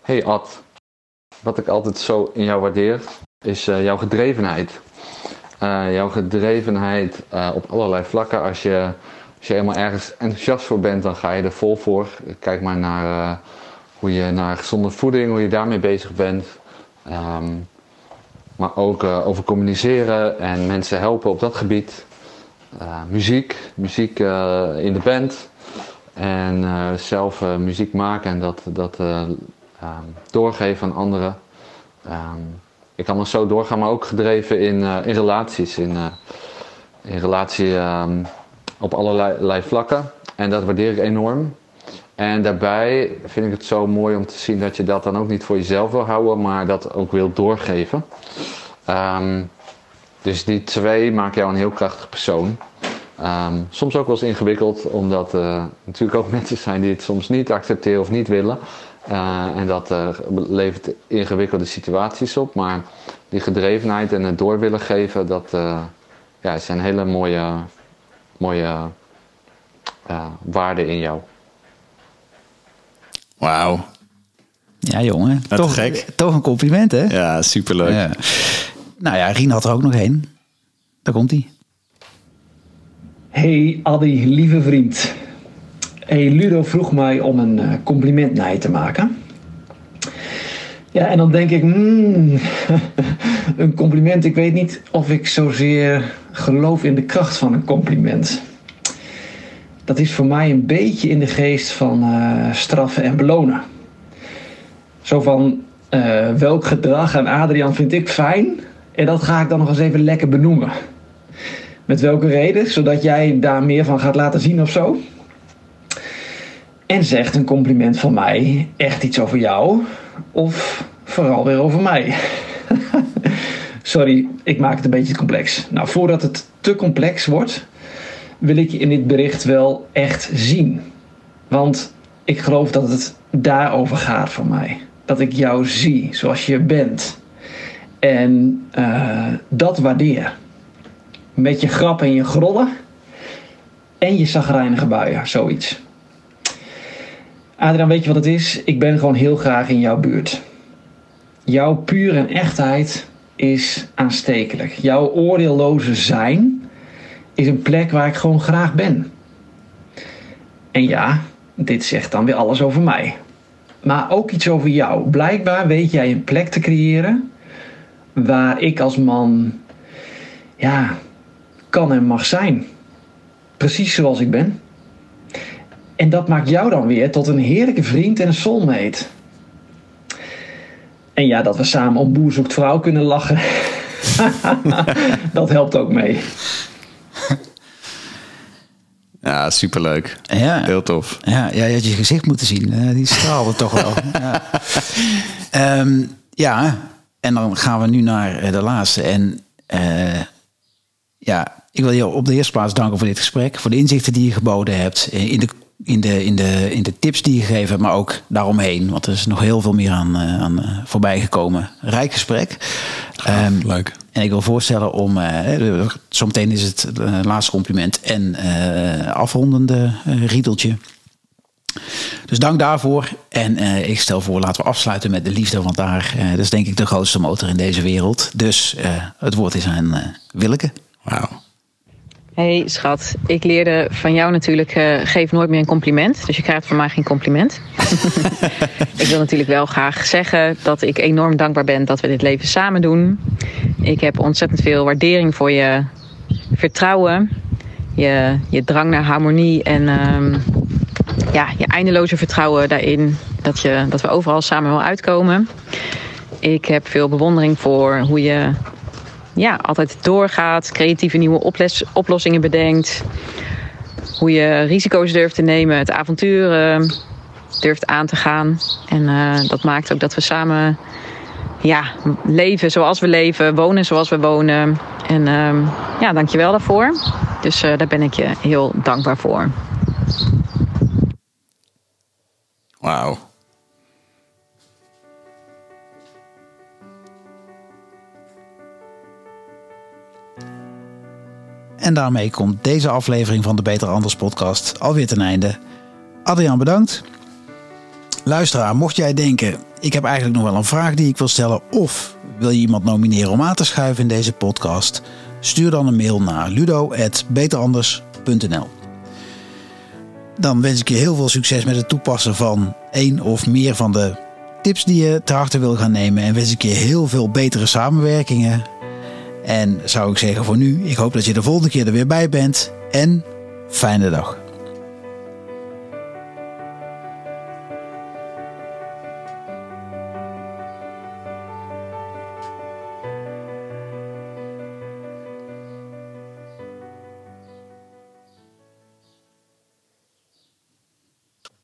D: Hey Ad, wat ik altijd zo in jou waardeer is eh, jouw gedrevenheid. Eh, jouw gedrevenheid eh, op allerlei vlakken. Als je, als je helemaal ergens enthousiast voor bent, dan ga je er vol voor. Kijk maar naar hoe je naar gezonde voeding, hoe je daarmee bezig bent. Ehm, maar ook over communiceren en mensen helpen op dat gebied. Muziek, muziek in de band. En zelf muziek maken en dat, dat eh, ehm, doorgeven aan anderen. Ehm, ik kan nog zo doorgaan, maar ook gedreven in, eh, in relaties. In, eh, in relatie ehm, op allerlei vlakken. En dat waardeer ik enorm. En daarbij vind ik het zo mooi om te zien dat je dat dan ook niet voor jezelf wil houden, maar dat ook wil doorgeven. Ehm, dus die twee maken jou een heel krachtig persoon. Ehm, soms ook wel eens ingewikkeld, omdat er natuurlijk ook [LAUGHS] mensen zijn die het soms niet accepteren of niet willen. Eh, en dat eh, levert ingewikkelde situaties op. Maar die gedrevenheid en het door willen geven, dat eh, ja, zijn hele mooie, mooie eh, waarden in jou.
B: Wauw.
A: Ja jongen,
B: Wat
A: toch,
B: gek.
A: toch een compliment hè?
B: Ja, superleuk.
A: Ja. Nou ja, Rien had er ook nog één. Daar komt hij.
E: Hey Addy, lieve vriend. Hey, Ludo vroeg mij om een eh, compliment naar je te maken. Ja, en dan denk ik, hmm, [LAUGHS] een compliment. Ik weet niet of ik zozeer geloof in de kracht van een compliment. Dat is voor mij een beetje in de geest van eh, straffen en belonen. Zo van, eh, welk gedrag aan Adriaan vind ik fijn? En dat ga ik dan nog eens even lekker benoemen. Met welke reden? Zodat jij daar meer van gaat laten zien of zo? En zegt een compliment van mij echt iets over jou? Of vooral weer over mij? [LAUGHS] Sorry, ik maak het een beetje complex. Nou, voordat het te complex wordt, wil ik je in dit bericht wel echt zien. Want ik geloof dat het daarover gaat voor mij. Dat ik jou zie zoals je bent. En eh, dat waardeer met je grap en je grollen en je zagrijnige buien, zoiets. Adriaan, weet je wat het is? Ik ben gewoon heel graag in jouw buurt. Jouw puur en echtheid is aanstekelijk. Jouw oordeelloze zijn is een plek waar ik gewoon graag ben. En ja, dit zegt dan weer alles over mij. Maar ook iets over jou. Blijkbaar weet jij een plek te creëren waar ik als man ja, kan en mag zijn. Precies zoals ik ben. En dat maakt jou dan weer tot een heerlijke vriend en een soulmate. En ja, dat we samen om boer zoekt vrouw kunnen lachen. [LAUGHS] dat helpt ook mee. [LAUGHS]
B: Ja, superleuk.
A: Ja.
B: Heel tof.
A: Ja, ja, je had je gezicht moeten zien. Eh, die straalde toch wel. [LAUGHS] Ja. Ehm, ja, en dan gaan we nu naar eh, de laatste. En eh, ja, ik wil je op de eerste plaats danken voor dit gesprek. Voor de inzichten die je geboden hebt. In de, in de, in de, in de tips die je gegeven hebt, maar ook daaromheen. Want er is nog heel veel meer aan, eh, aan eh, voorbij gekomen. Rijk gesprek. Ehm,
B: leuk.
A: En ik wil voorstellen om, eh, zometeen is het laatste compliment en afrondende riedeltje. Dus dank daarvoor. En ik stel voor, laten we afsluiten met de liefde. Want daar, dat is denk ik de grootste motor in deze wereld. Dus het woord is aan Willeke.
B: Wauw.
C: Hey schat, ik leerde van jou natuurlijk uh, geef nooit meer een compliment. Dus je krijgt van mij geen compliment. [LAUGHS] ik wil natuurlijk wel graag zeggen dat ik enorm dankbaar ben dat we dit leven samen doen. Ik heb ontzettend veel waardering voor je vertrouwen, je, je drang naar harmonie en uh, ja, je eindeloze vertrouwen daarin dat, je, dat we overal samen wel uitkomen. Ik heb veel bewondering voor hoe je ja, altijd doorgaat, creatieve nieuwe oplossingen bedenkt. Hoe je risico's durft te nemen, het avontuur uh, durft aan te gaan. En uh, dat maakt ook dat we samen ja, leven zoals we leven, wonen zoals we wonen. En uh, ja, dankjewel daarvoor. Dus uh, daar ben ik je heel dankbaar voor.
B: Wauw.
A: En daarmee komt deze aflevering van de Beter Anders podcast alweer ten einde. Adriaan, bedankt. Luisteraar, mocht jij denken, ik heb eigenlijk nog wel een vraag die ik wil stellen of wil je iemand nomineren om aan te schuiven in deze podcast? Stuur dan een mail naar ludo.beteranders.nl Dan wens ik je heel veel succes met het toepassen van één of meer van de tips die je ter harte wil gaan nemen. En wens ik je heel veel betere samenwerkingen en zou ik zeggen voor nu, ik hoop dat je de volgende keer er weer bij bent. En fijne dag.